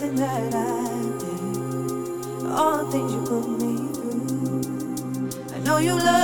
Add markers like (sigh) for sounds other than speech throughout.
something that I did? All the things you put me through. I know you love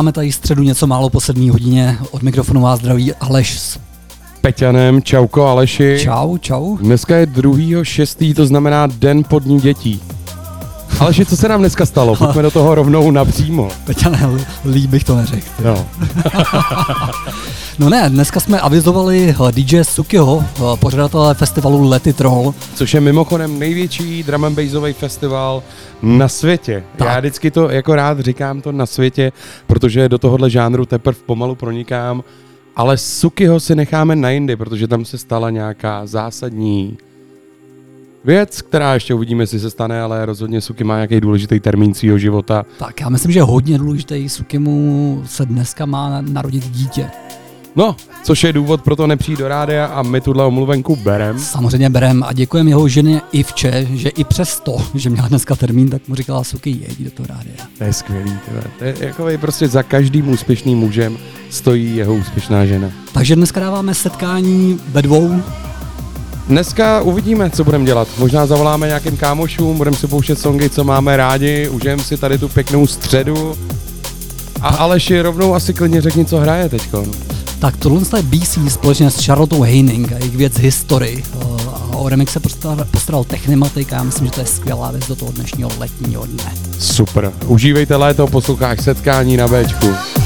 máme tady středu něco málo po sedmý hodině. Od mikrofonu vás zdraví Aleš. s- Peťanem, čauko Aleši. Čau, čau. Dneska je 2. 6. to znamená Den pod ní dětí. Aleši, co se nám dneska stalo? Pojďme do toho rovnou napřímo. Peťane, líp bych to neřekl. No. (laughs) No ne, dneska jsme avizovali eh, DJ Sukiho, eh, pořadatele festivalu Let It Roll. Což je mimochodem největší drum and bassový festival na světě. Tak. Já vždycky to jako rád říkám to na světě, protože do tohohle žánru teprve pomalu pronikám, ale Sukiho si necháme na jindy, protože tam se stala nějaká zásadní věc, která ještě uvidíme, jestli se stane, ale rozhodně Suki má nějaký důležitý termín svého života. Tak já myslím, že hodně důležitý Sukimu se dneska má narodit dítě. No, což je důvod pro to nepřijít do rádia a my tuhle omluvenku berem. Samozřejmě berem a děkujeme jeho ženě Ivče, že i přesto, že měla dneska termín, tak mu říkala Suki, jeď do toho rádia. To je skvělý, tyhle. To je jako prostě za každým úspěšným mužem stojí jeho úspěšná žena. Takže dneska dáváme setkání ve dvou. Dneska uvidíme, co budeme dělat. Možná zavoláme nějakým kámošům, budeme si pouštět songy, co máme rádi, užijeme si tady tu pěknou středu. A Aleši, rovnou asi klidně řekni, co hraje teďko. Tak tohle je BC společně s Charlotte Heining a jejich věc History. Eh, A o remix se postaral, Technimatic a já myslím, že to je skvělá věc do toho dnešního letního dne. Super. Užívejte léto, posloucháš setkání na Bčku.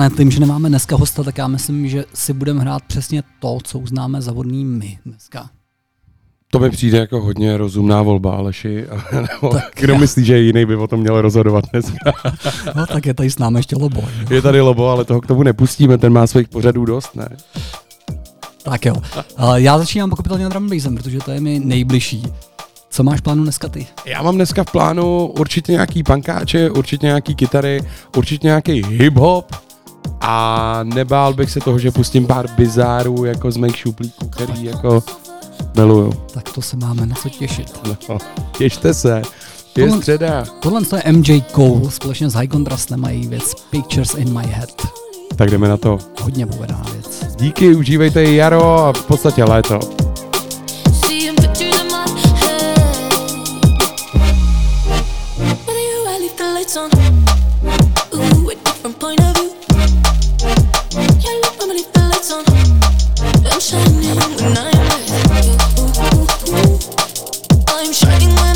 Peťané, tím, že nemáme dneska hosta, tak já myslím, že si budeme hrát přesně to, co uznáme za vodný my dneska. To mi přijde jako hodně rozumná volba, Aleši. (laughs) Kdo myslí, že jiný by o tom měl rozhodovat dneska? (laughs) no tak je tady s námi ještě Lobo. Jo? Je tady Lobo, ale toho k tomu nepustíme, ten má svých pořadů dost, ne? Tak jo. Já začínám pochopitelně drum bassem, protože to je mi nejbližší. Co máš plánu dneska ty? Já mám dneska v plánu určitě nějaký pankáče, určitě nějaký kytary, určitě nějaký hip-hop a nebál bych se toho, že pustím pár bizárů jako z mých šuplíků, který jako miluju. Tak to se máme na co těšit. No, těšte se. Je tohle, středa. Tohle je MJ Cole společně s High Contrast mají věc Pictures in my head. Tak jdeme na to. Hodně povedená věc. Díky, užívejte jaro a v podstatě léto. shining when I'm with you. I'm shining when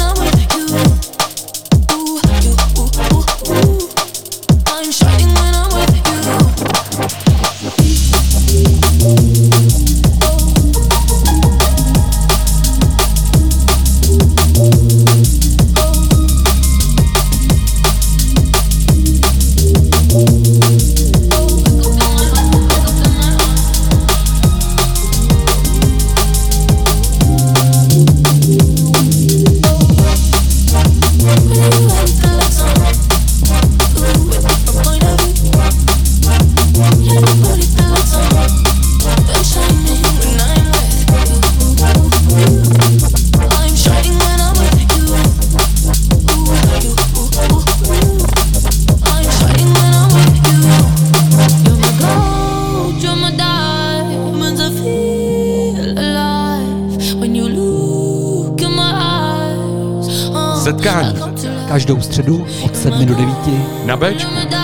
každou středu od 7 do 9 na Bčku.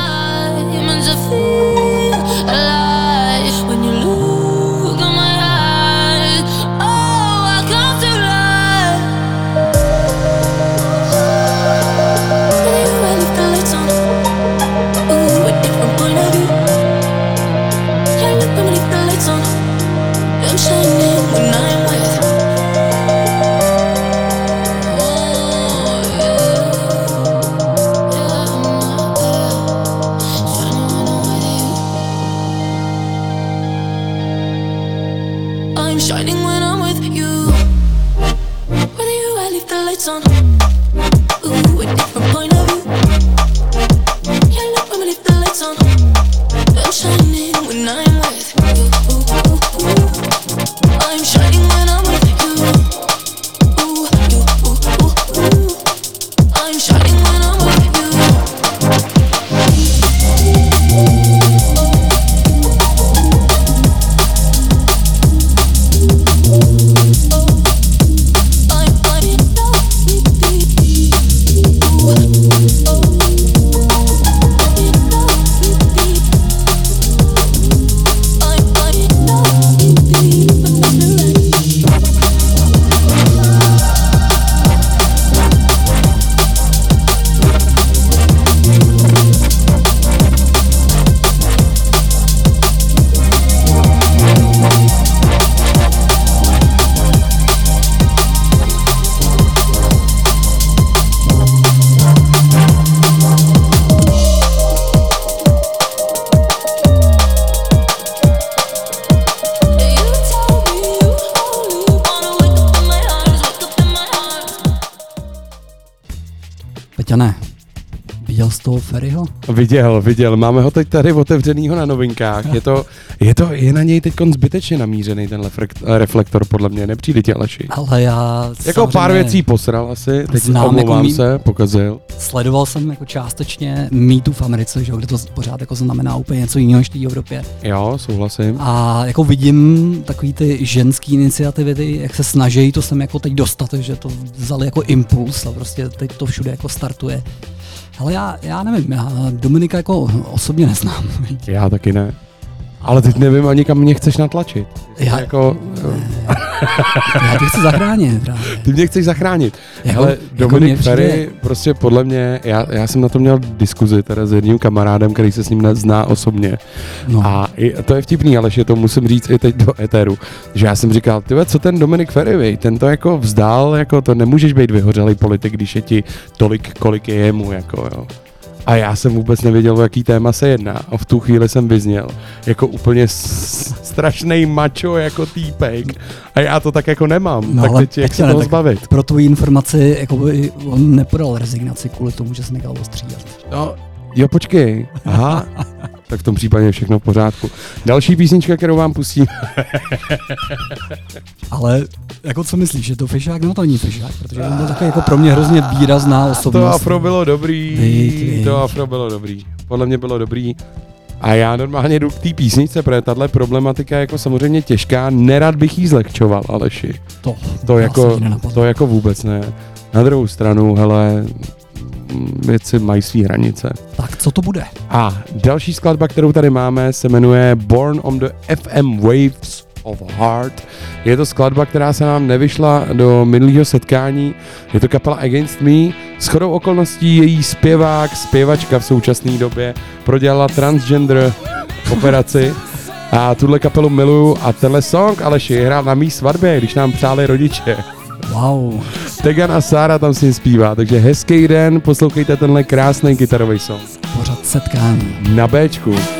Viděl, viděl. Máme ho teď tady otevřenýho na novinkách. Je to, je to, je na něj teď zbytečně namířený ten reflektor, podle mě. Nepřijde tě, Aleši. Ale já Jako pár věcí posral asi, teď znám, jako mý... se, pokazil. Sledoval jsem jako částečně mýtu v Americe, že, kde to pořád jako znamená úplně něco jiného než v Evropě. Jo, souhlasím. A jako vidím takový ty ženský iniciativy, ty, jak se snaží to sem jako teď dostat, že to vzali jako impuls a prostě teď to všude jako startuje. Ale já, já nevím, já Dominika jako osobně neznám. Já taky ne. Ale teď nevím ani kam mě chceš natlačit. Já, jako... Já tě chci zachránit právě. Ty mě chceš zachránit. Jako- Ale jako Dominik přijde- Ferry, prostě podle mě, já, já jsem na to měl diskuzi teda s jedním kamarádem, který se s ním zná osobně. No. A i, to je vtipný, ale že to musím říct i teď do eteru, že já jsem říkal, ty co ten Dominik Ferry, ten to jako vzdál, jako to nemůžeš být vyhořelý politik, když je ti tolik, kolik je jemu, jako jo. A já jsem vůbec nevěděl, o jaký téma se jedná. A v tu chvíli jsem vyzněl jako úplně strašný mačo jako týpek. A já to tak jako nemám. No, tak teď jak se toho tak zbavit? Pro tvoji informaci, jako by on nepodal rezignaci kvůli tomu, že se nechal ostříhat. No, jo, počkej. Aha. Tak v tom případě je všechno v pořádku. Další písnička, kterou vám pustím. (laughs) Ale jako co myslíš, že to Fišák? No to není Fišák, protože on byl takový jako pro mě hrozně výrazná osobnost. To afro bylo dobrý. To afro bylo dobrý. Podle mě bylo dobrý. A já normálně jdu k té písničce, protože tahle problematika je jako samozřejmě těžká. Nerad bych jí zlehčoval, Aleši. To, To jako, to jako vůbec ne. Na druhou stranu, hele, věci mají své hranice. Tak co to bude? A další skladba, kterou tady máme, se jmenuje Born on the FM Waves of Heart. Je to skladba, která se nám nevyšla do minulého setkání. Je to kapela Against Me. S chodou okolností její zpěvák, zpěvačka v současné době prodělala transgender operaci. A tuhle kapelu miluju a tenhle song Aleši hrál na mý svatbě, když nám přáli rodiče. Wow. Tegan a Sára tam s ním zpívá, takže hezký den, poslouchejte tenhle krásný kytarový song. Pořad setkání. Na Bčku.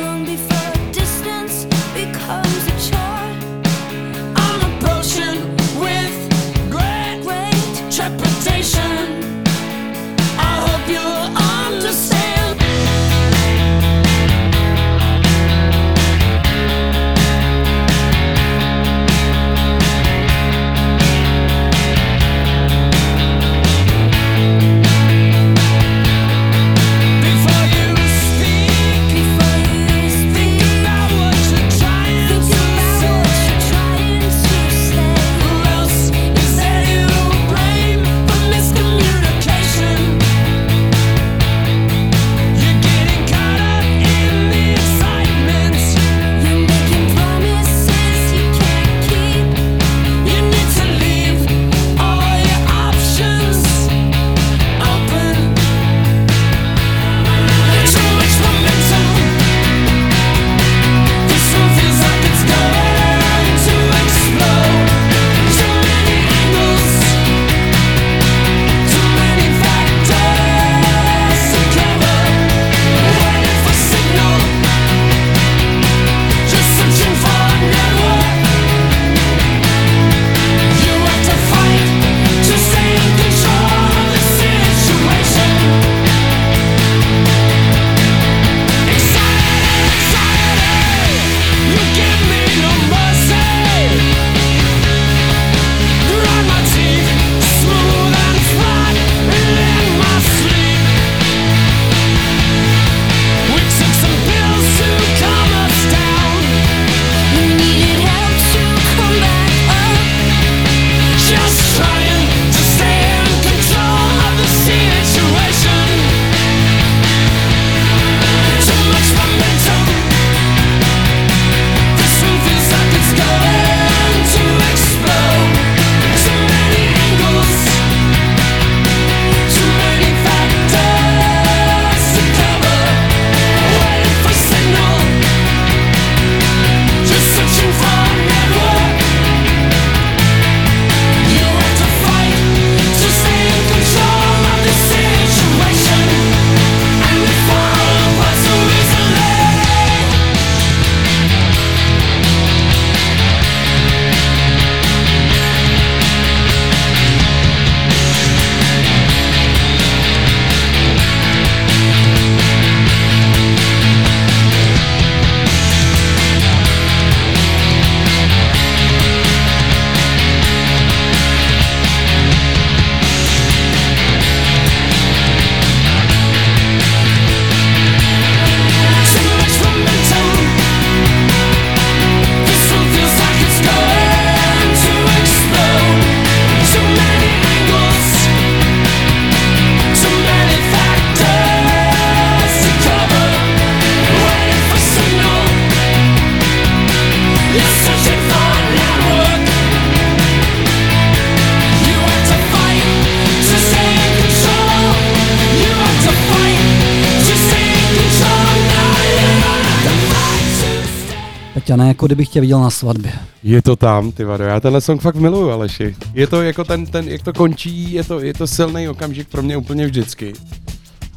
Peťane, jako kdybych tě viděl na svatbě. Je to tam, ty vado, já tenhle song fakt miluju, Aleši. Je to jako ten, ten jak to končí, je to, je to silný okamžik pro mě úplně vždycky.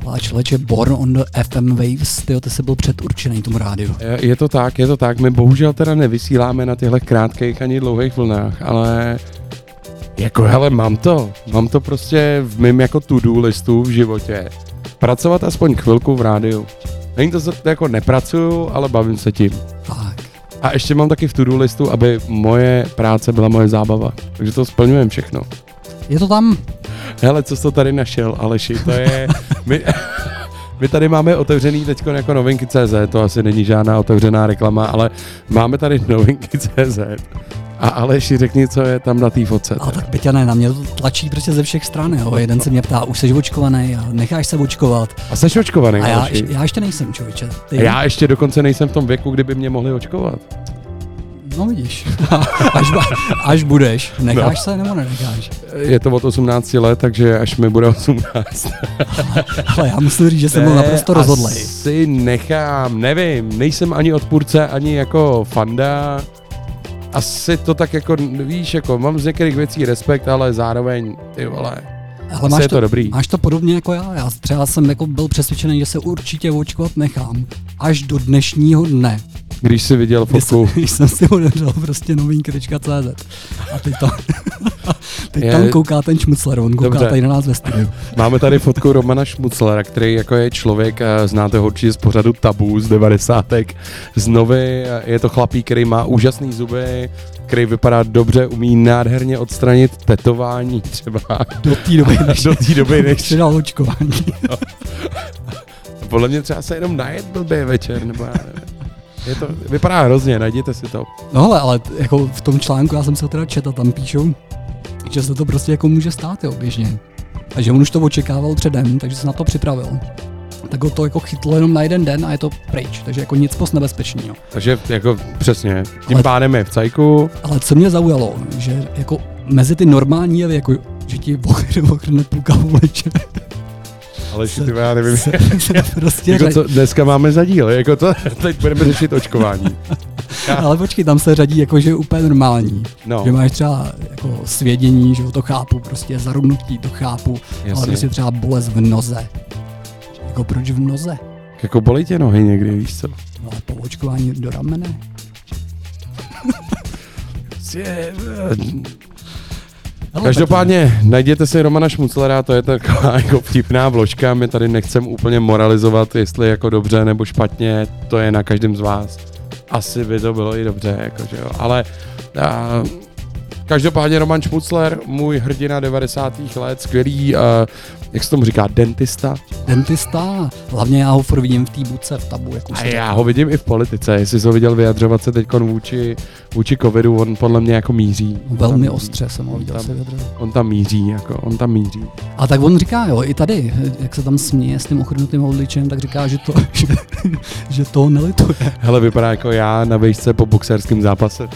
Ale člověče, Born on the FM Waves, ty ty jsi byl předurčený tomu rádiu. Je, je to tak, je to tak. My bohužel teda nevysíláme na těchto krátkých ani dlouhých vlnách, ale jako hele, mám to. Mám to prostě v mém jako to-do listu v životě. Pracovat aspoň chvilku v rádiu. Není to, jako nepracuju, ale bavím se tím. Tak. A ještě mám taky v to-do listu, aby moje práce byla moje zábava. Takže to splňujeme všechno. Je to tam? Hele, co jsi to tady našel, Aleši, to je... (laughs) My, my tady máme otevřený teď jako novinky CZ, to asi není žádná otevřená reklama, ale máme tady novinky CZ. A Aleši, řekni, co je tam na té fotce. A tak Peťané, na mě to tlačí prostě ze všech stran, jo. Jeden se mě ptá, už jsi očkovaný a necháš se očkovat. A jsi očkovaný, A já, já ještě nejsem, člověče. Ty? A já ještě dokonce nejsem v tom věku, kdyby mě mohli očkovat. No vidíš, (laughs) až, až budeš, necháš no. se nebo nenecháš? Je to od 18 let, takže až mi bude 18. (laughs) Ale já musím říct, že jsem byl naprosto rozhodlej. Asi nechám, nevím, nejsem ani odpůrce, ani jako fanda. Asi to tak jako, víš, jako mám z některých věcí respekt, ale zároveň, ty vole, ale máš je to, to dobrý. Máš to podobně jako já. Já třeba jsem jako byl přesvědčený, že se určitě očkovat nechám. Až do dnešního dne. Když jsi viděl fotku. Když, když jsem si otevřel prostě novinky.cz a teď, to, teď je... tam kouká ten šmucler, on kouká Dobře. tady na nás ve studiu. Máme tady fotku Romana Šmuclera, který jako je člověk, znáte ho určitě z pořadu Tabu z 90. Z novy, je to chlapík, který má úžasný zuby, který vypadá dobře, umí nádherně odstranit tetování třeba. Do té doby, než, do té doby, než... si dal očkování. No. Podle mě třeba se jenom najet blbě večer, nebo já nevím. Je to, vypadá hrozně, najděte si to. No ale, ale jako v tom článku, já jsem se ho teda četl, tam píšou, že se to prostě jako může stát, jo, běžně. A že on už to očekával předem, takže se na to připravil. Tak ho to jako chytlo jenom na jeden den a je to pryč, takže jako nic moc nebezpečného. Takže jako přesně, tím ale, pádem je v cajku. Ale co mě zaujalo, že jako mezi ty normální jevy, jako že ti ochrne půlka voliče, ale ty já nevím. Se, (laughs) prostě jako co dneska máme za díl, jako to, (laughs) teď budeme řešit očkování. (laughs) Ale počkej, tam se řadí jako, že je úplně normální. No. Že máš třeba jako svědění, že to chápu, prostě zarudnutí, to chápu. Jasně. Ale je třeba bolest v noze. Jako proč v noze? Jako bolí tě nohy někdy, víš co? No ale po očkování do ramene. Každopádně najděte si Romana Šmuclera, to je taková (laughs) jako vtipná vložka, my tady nechcem úplně moralizovat, jestli jako dobře nebo špatně, to je na každém z vás. Asi by to bylo i dobře, jakože jo. ale a, každopádně Roman Šmucler, můj hrdina 90. let, skvělý uh, jak se tomu říká, dentista? Dentista, hlavně já ho furt vidím v té buce, v tabu. Jak už a já ho vidím i v politice, jestli jsi ho viděl vyjadřovat se teď vůči, vůči covidu, on podle mě jako míří. Velmi tam, ostře jsem ho viděl tam, se vyjadřovat. On tam míří, jako on tam míří. A tak on říká, jo, i tady, jak se tam směje s tím ochrnutým odličem, tak říká, že to, (laughs) že, že to nelituje. Hele, vypadá jako já na vejšce po boxerském zápase.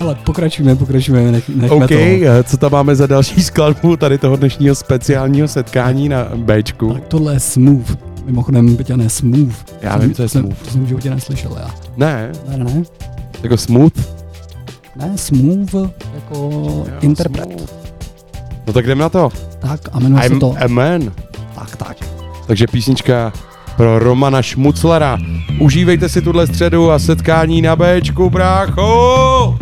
ale, pokračujeme, pokračujeme, nech, nechme OK, to. co tam máme za další skladbu tady toho dnešního speciálu? Speciálního setkání na Bčku. Tak tohle je Smooth. Mimochodem, Peťa, ne Smooth. Já vím, co je Smooth. To jsem v životě neslyšel já. Ne. Ne, ne. Jako Smooth? Ne, Smooth jako jo, interpret. Smooth. No tak jdem na to. Tak a jmenuje se to... a man. Tak, tak. Takže písnička pro Romana Šmuclera. Užívejte si tuhle středu a setkání na Bčku, brácho!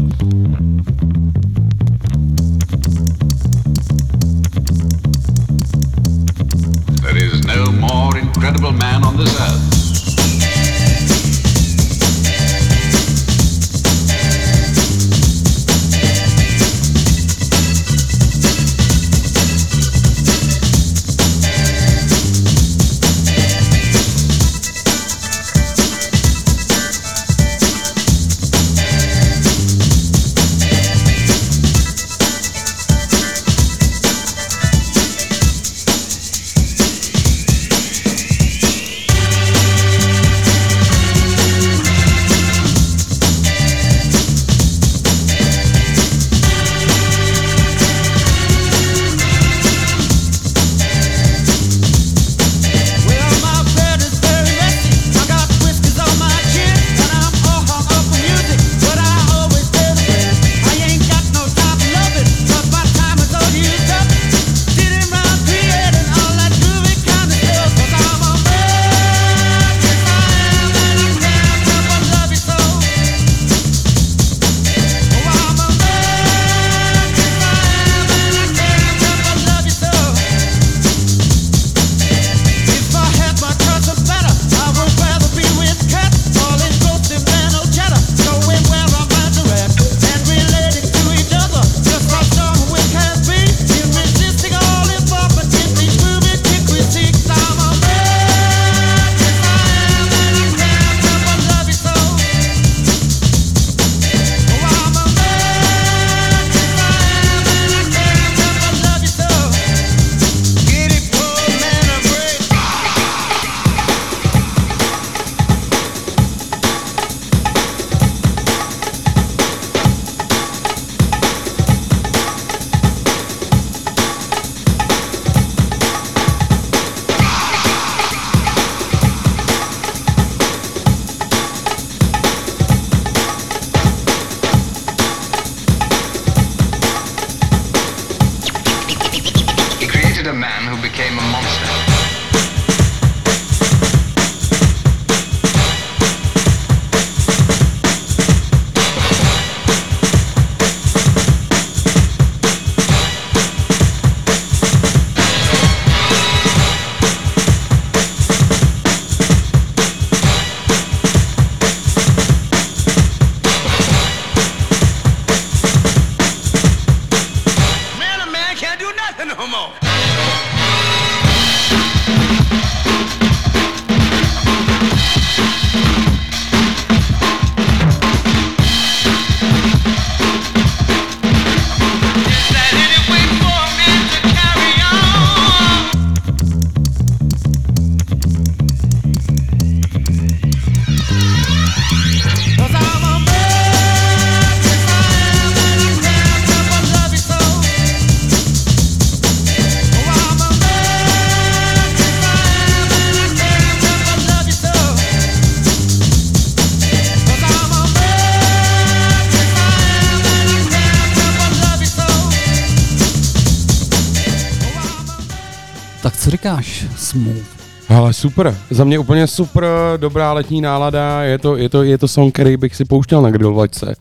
Říkáš? Smooth. Ale super, za mě úplně super, dobrá letní nálada, je to, je to, je to song, který bych si pouštěl na grilovačce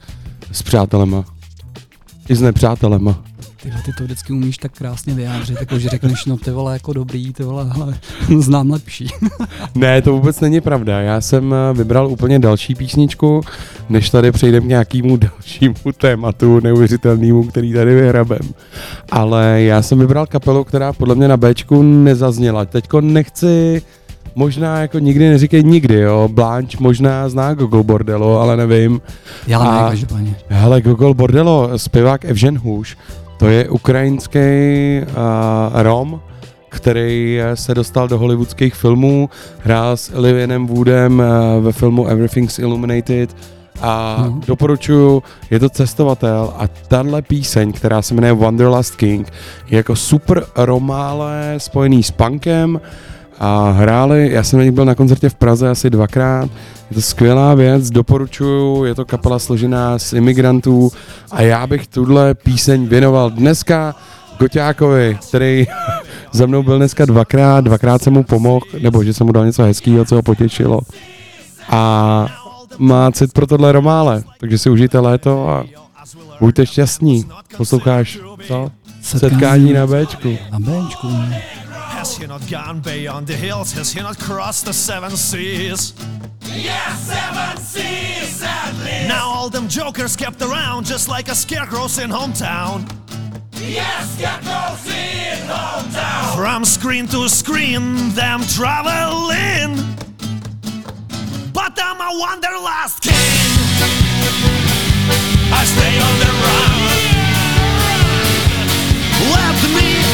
s přátelema. I s nepřátelema. Ty, ty to vždycky umíš tak krásně vyjádřit, jako že řekneš, no ty vole, jako dobrý, ty vole, ale (laughs) znám lepší. (laughs) ne, to vůbec není pravda. Já jsem eh, vybral úplně další písničku, než tady přejdeme k nějakému (laughs) dalšímu tématu neuvěřitelnému, který tady vyhrabem. Ale já jsem vybral kapelu, která podle mě na Bčku nezazněla. Teďko nechci možná jako nikdy neříkej nikdy, jo. Blanche možná zná Gogol Bordelo, ale nevím. Já ne, každopádně. Hele, Gogol Bordelo, zpěvák Evžen Hůš, to je ukrajinský uh, Rom, který se dostal do hollywoodských filmů, hrál s Olivienem Woodem uh, ve filmu Everything's Illuminated a mm. doporučuju, je to cestovatel a tahle píseň, která se jmenuje Wanderlust King, je jako super romále spojený s punkem, a hráli, já jsem na nich byl na koncertě v Praze asi dvakrát, je to skvělá věc, doporučuju, je to kapela složená z imigrantů a já bych tuhle píseň věnoval dneska Goťákovi, který (laughs) za mnou byl dneska dvakrát, dvakrát jsem mu pomohl, nebo že jsem mu dal něco hezkého, co ho potěšilo. A má cit pro tohle romále, takže si užijte léto a buďte šťastní. Posloucháš co? Setkání, Setkání na Bčku. Na Bčku. Has he not gone beyond the hills? Has he not crossed the seven seas? Yes, seven seas at least. Now all them jokers kept around just like a scarecrows in hometown. Yes, scarecrows in hometown. From screen to screen, them traveling. But I'm a wanderlust king. I stay on the run. Let me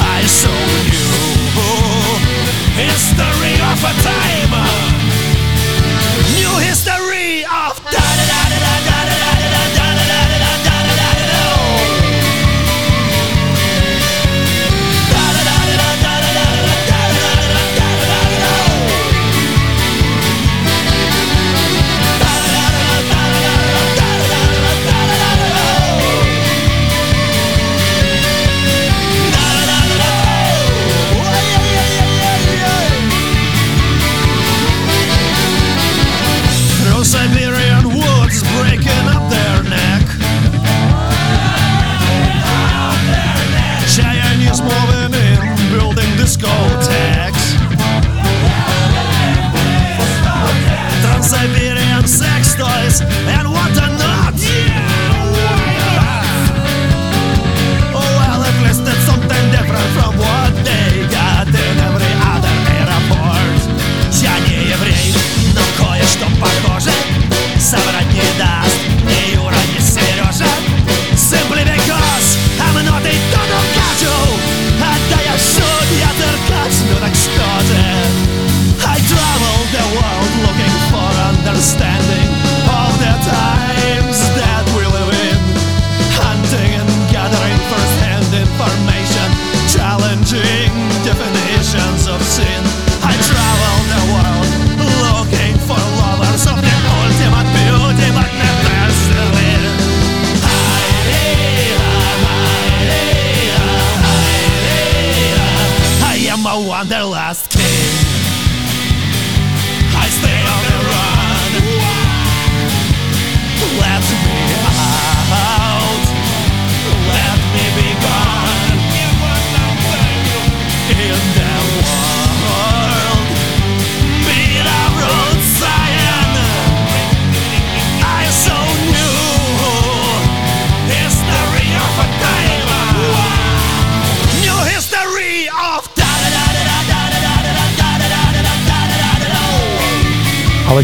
I saw you. History of a time. New history.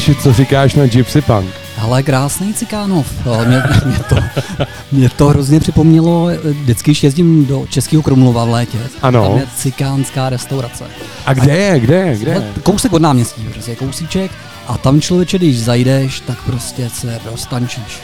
Aleši, co říkáš na Gypsy Punk? Ale krásný Cikánov. Mě, mě, to, mě to hrozně připomnělo, vždycky, když jezdím do Českého Krumlova v létě, Ano. tam je cikánská restaurace. A kde je, kde je, kde je? Kousek od náměstí, prostě kousíček. A tam člověče, když zajdeš, tak prostě se roztančíš.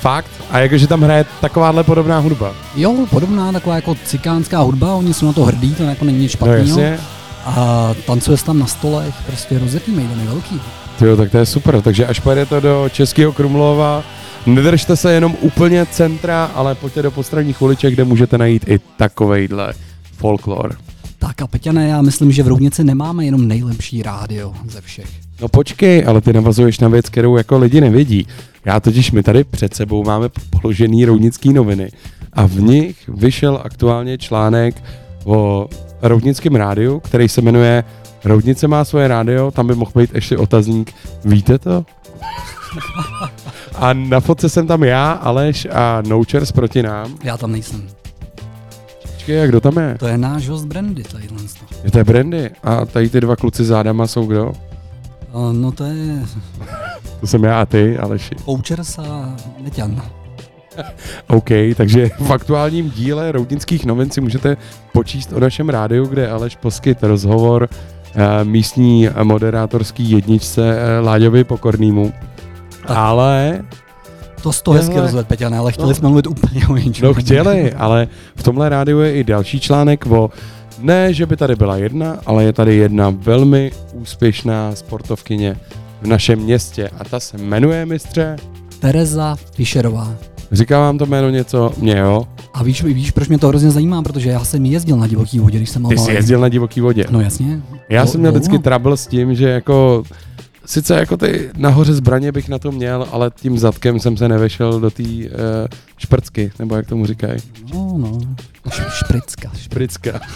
Fakt? A jakože tam hraje takováhle podobná hudba? Jo, podobná taková jako cikánská hudba, oni jsou na to hrdí, to jako není nic No špatného. jasně. a tancuje tam na stolech, prostě rozjetý mejdany velký. Jo, tak to je super. Takže až pojedete do Českého Krumlova, nedržte se jenom úplně centra, ale pojďte do postranních uliček, kde můžete najít i takovejhle folklor. Tak a Peťané, já myslím, že v Roudnici nemáme jenom nejlepší rádio ze všech. No počkej, ale ty navazuješ na věc, kterou jako lidi nevidí. Já totiž, my tady před sebou máme položený roudnický noviny a v nich vyšel aktuálně článek o roudnickém rádiu, který se jmenuje Roudnice má svoje rádio, tam by mohl být ještě otazník. Víte to? A na fotce jsem tam já, Aleš a Nouchers proti nám. Já tam nejsem. Počkej, jak kdo tam je? To je náš host Brandy, tady to. Je to je Brandy. A tady ty dva kluci zádama jsou kdo? A No to je (laughs) To jsem já a ty, Aleši. Pouchers a Neťan. (laughs) OK, takže v aktuálním díle Roudnických novin si můžete počíst o našem rádiu, kde Aleš poskyt rozhovor místní moderátorský jedničce eh, Láďovi Pokornýmu. Tak. Ale, To z toho hezky Hele. rozved, Peťané, ale chtěli No. jsme mluvit úplně o něčem. no chtěli, ale v tomhle rádiu je i další článek o ne, že by tady byla jedna, ale je tady jedna velmi úspěšná sportovkyně v našem městě a ta se jmenuje mistře. Tereza Fischerová. Říká vám to jméno něco? Mně jo. A víš, víš, proč mě to hrozně zajímá? Protože já jsem jezdil na divoký vodě, když jsem Ty malý. jsi jezdil na divoký vodě. No jasně. Já No, jsem měl no, vždycky no. trouble s tím, že jako sice jako ty nahoře zbraně bych na to měl, ale tím zadkem jsem se nevešel do té uh, šprcky, nebo jak tomu říkají. No, no. Špricka. Špricka. (laughs)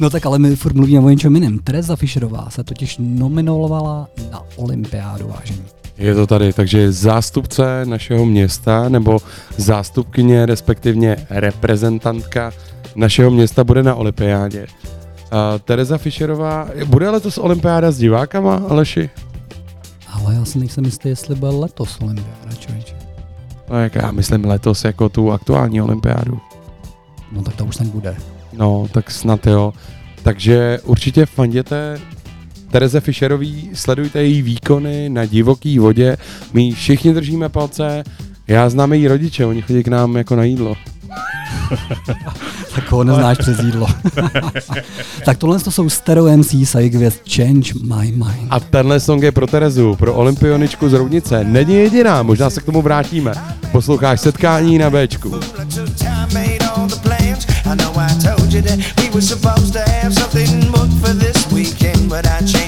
No tak ale my furt mluvíme o něčem jiném. Tereza Fischerová se totiž nominovala na olympiádu, vážení. Je to tady, takže zástupce našeho města, nebo zástupkyně, respektive reprezentantka našeho města bude na olympiádě. Uh, Tereza Fischerová, bude letos olympiáda s divákama, Aleši? Ale já si nejsem jistý, jestli bude letos olympiáda, člověče. No jak já myslím letos jako tu aktuální olympiádu. No tak to už tak bude. No, tak snad jo. Takže určitě fanděte Tereze Fischerový, sledujte její výkony na divoký vodě. My jí všichni držíme palce. Já znám její rodiče, oni chodí k nám jako na jídlo. (laughs) Tak ho neznáš přes jídlo. (laughs) tak tohle to jsou Stereo MC věc Change My Mind. A tenhle song je pro Terezu, pro olympioničku z Roudnice. Není jediná, možná se k tomu vrátíme. Posloucháš setkání na Bčku. I know I told you that we were supposed to have something booked for this but I changed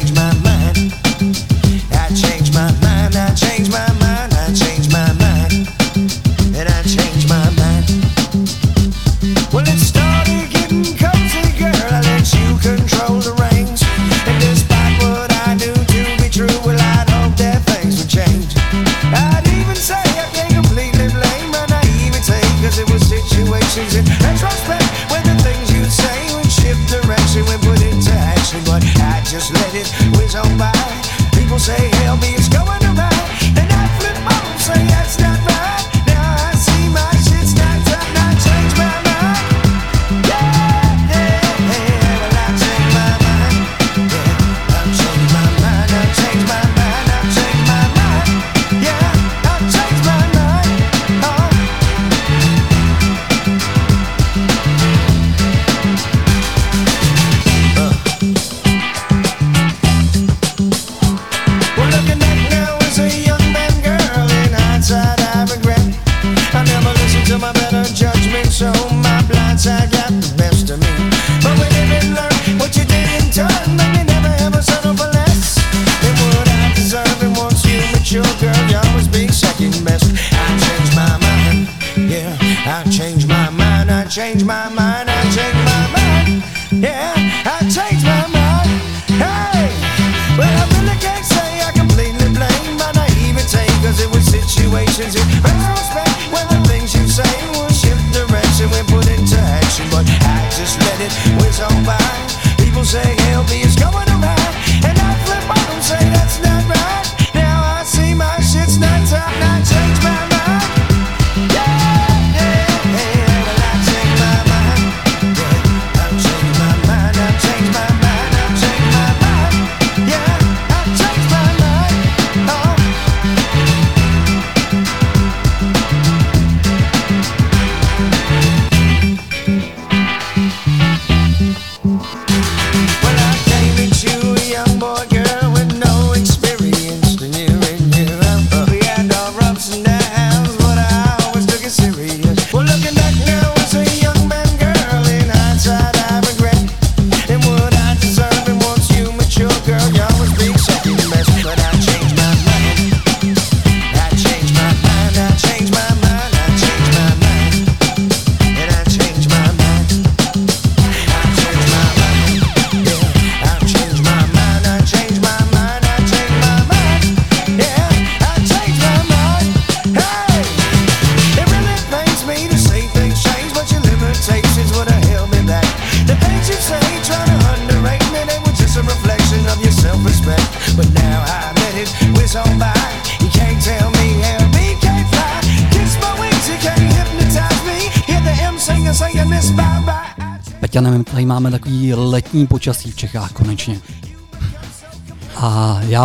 it whiz on by. People say, hell me,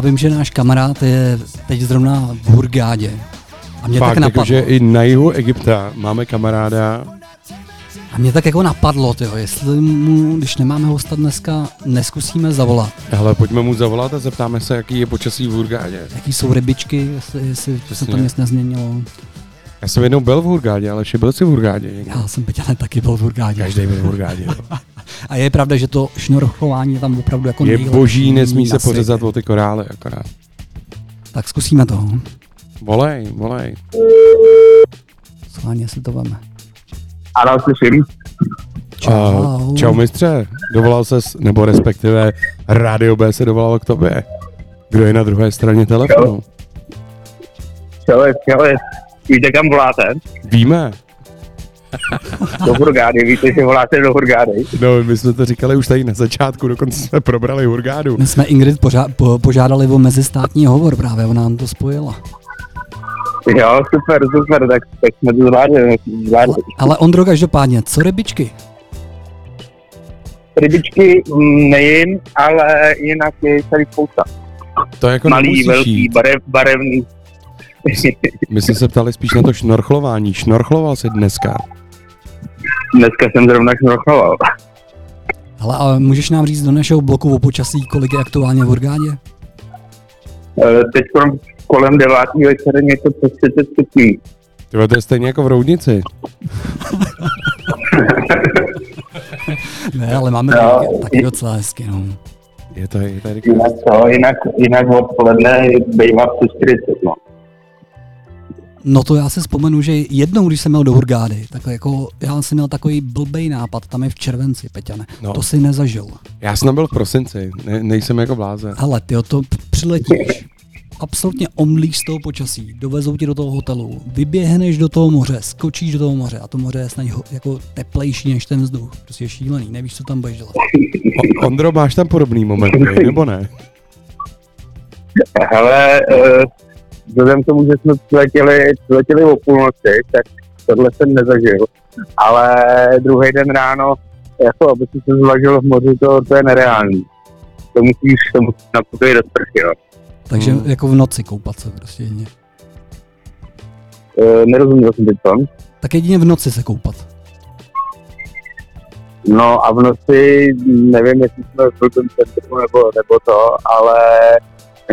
vím, že náš kamarád je teď zrovna v Hurgádě. A mě Fakt, tak napadlo, jakože i na jihu Egypta máme kamaráda, a mě tak jako napadlo, tyjo, jestli mu, když nemáme hosta dneska, neskusíme zavolat. hele, pojďme mu zavolat a zeptáme se, jaký je počasí v Hurgádě. Jaký jsou rybičky, jestli, jestli se to nic nezměnilo. Já jsem jednou byl v Hurgádě, ale byl jsi v Hurgádě. někdy? Já jsem Peťa taky byl v Hurgádě. Každý byl v Hurgádě. (laughs) A je pravda, že to šnorchování je tam opravdu jako je boží, nesmí se pořezat o ty korály akorát. Tak zkusíme to. Volej, volej. Schválně si to veme. Ano, slyším. Čau. Uh, čau mistře, dovolal ses, nebo respektive Rádio B se dovolalo k tobě. Kdo je na druhé straně telefonu? Čele, čele. Víte, kam voláte? Víme. Do Hurgády. Víte, že voláte do Hurgády? No, my jsme to říkali už tady na začátku, dokonce jsme probrali Hurgádu. My jsme Ingrid poža- po- požádali o mezistátní hovor právě, ona nám to spojila. Jo, super, super, tak, tak jsme to zvládli. zvládli. Ale Ondro, každopádně, co rybičky? Rybičky nejím, ale jinak je tady spousta. To jako Malý, nemusíš velký, jít. barev, barevný. (laughs) My jsme se ptali spíš na to šnorchlování. Šnorchloval jsi dneska. Dneska jsem zrovna šnorchoval. Ale a můžeš nám říct do našeho bloku o počasí, kolik je aktuálně v Hurgádě? Eh, Teď kolem devátý večer něco přes 30 stupňů. Tyhle, to je stejně jako v Roudnici. (laughs) Ne, ale máme Jo. taky, taky docela hezky, no. Je to, je tady Jinak, co, jinak, jinak odpoledne bývá přes 40, no. No to já si vzpomenu, že jednou, když jsem měl do Hurgády, tak jako já jsem měl takový blbej nápad, tam je v červenci, Peťane. No. To si nezažil. Já jsem byl v prosinci, ne, nejsem jako blázen. Ale ty to p- přiletíš, absolutně omlíš z toho počasí, dovezou tě do toho hotelu, vyběhneš do toho moře, skočíš do toho moře a to moře je snad jako teplejší než ten vzduch. Prostě je šílený, nevíš, co tam budeš dělat. O, Ondro, máš tam podobný momenty, nebo ne? Hele, uh, vzhledem k tomu, že jsme přiletěli, přiletěli o půlnoci, tak tohle jsem nezažil. Ale druhý den ráno, jako aby si se zvažil v moři, to, to je nereálný. To musíš, to musíš napuknout do sprchy, no. Takže Hmm. jako v noci koupat se prostě jedině. Uh, nerozuměl jsem teď tom. Tak jedině v noci se koupat. No a v noci, nevím, jestli jsme v tom centru nebo, nebo to, ale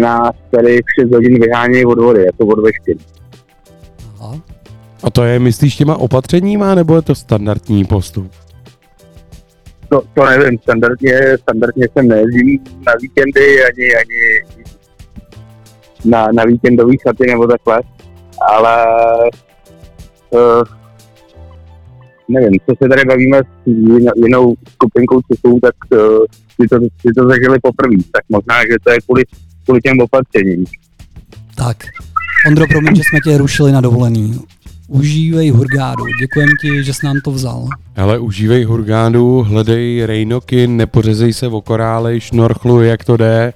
nás tady v 6 hodin vyhánějí od vody, jako od vešky. A to je, myslíš, těma opatřeníma, nebo je to standardní postup? To, to nevím, standardně, standardně jsem nejezdím na víkendy, ani, ani na, na víkendový chaty nebo takhle, ale uh, nevím, co se tady bavíme s jinou, jinou skupinkou Čechů, tak uh, si, to, si to zažili poprvé, tak možná, že to je kvůli, kvůli těm opatřením. Tak, Ondro, promiň, že jsme tě rušili na dovolený. Užívej Hurgádu, děkujem ti, že jsi nám to vzal. Ale užívej hurgádu, hledej rejnoky, nepořezej se o korály, šnorchluj, jak to jde.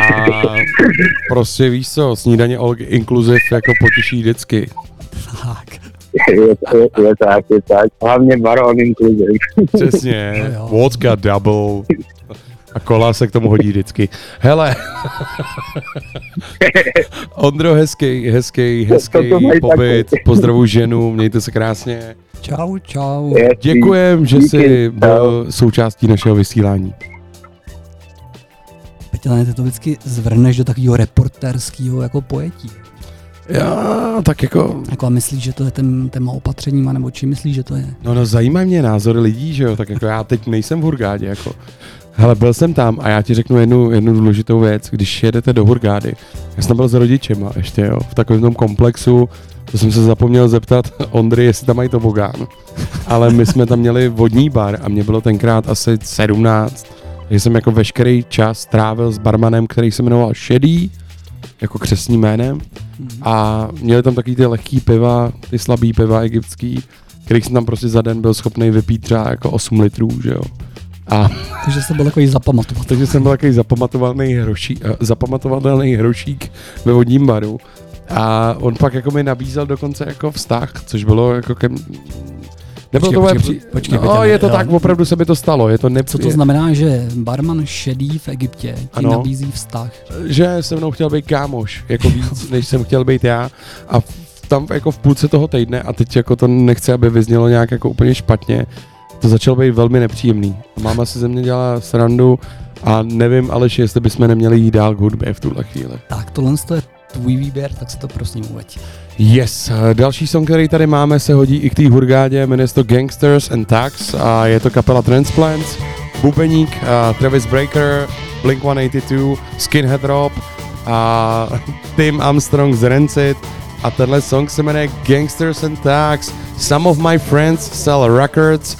A prostě víš co, snídaně all inclusive jako potěší vždycky. Tak, je, je, je, tak, je tak. Hlavně baron inkluziv. Přesně, Jo, jo. vodka double. A kola se k tomu hodí vždycky. Hele, (laughs) Ondro, hezký, hezký, hezký To- to mají pobyt, taky. pozdravuji ženu, mějte se krásně. čau, čau. Je- Děkujem, že jsi byl součástí našeho vysílání. Peťane, ty to vždycky zvrneš do takového reporterského jako pojetí. Já, tak jako, Jako a myslíš, že to je ten téma opatřeníma, nebo čím myslíš, že to je? no, no zajímají mě názory lidí, že jo, tak jako já teď nejsem v Hurgádě, jako. Hele, byl jsem tam a já ti řeknu jednu, jednu důležitou věc, když jedete do Hurgády, já jsem tam byl s rodičema ještě, jo, v takovém tom komplexu, to jsem se zapomněl zeptat (laughs) Ondry, jestli tam mají tobogán, (laughs) ale my jsme tam měli vodní bar a mě bylo tenkrát asi 17, takže jsem jako veškerý čas trávil s barmanem, který se jmenoval Šedý, jako křesním jménem, a měli tam takový ty lehký piva, ty slabý piva egyptský, kterých jsem tam prostě za den byl schopný vypít třeba jako 8 litrů, že jo. A Takže jsi byl takový zapamatovat. takže jsem byl takový zapamatovatelný, hroší, eh, zapamatovatelný hrošík ve vodním baru. A on pak jako mi nabízel dokonce jako vztah, což bylo jako ke, Nebylo Počkej, to počkej, při... počkej, no, Peťa, je to jo. tak, opravdu se mi to stalo. Je to ne... Co to znamená, že barman šedý v Egyptě ti Ano. nabízí vztah? že se mnou chtěl být kámoš, jako víc, (laughs) než jsem chtěl být já. A tam jako v půlce toho týdne, a teď jako to nechci, aby vyznělo nějak jako úplně špatně, to začalo být velmi nepříjemný. Máma si ze mě dělala srandu a nevím, Aleš, jestli bychom neměli jít dál k hudbě v tuhle chvíli. Tak tohle je tvůj výběr, tak se to prosím uveď. Yes, další song, který tady máme, se hodí i k té hurgádě, jmenuje se to Gangsters and Tax a je to kapela Transplants, Bubeník, uh, Travis Breaker, Blink-182, Skinhead Rob a (laughs) Tim Armstrong z Rancid a tenhle song se jmenuje Gangsters and Tax. Some of my friends sell records,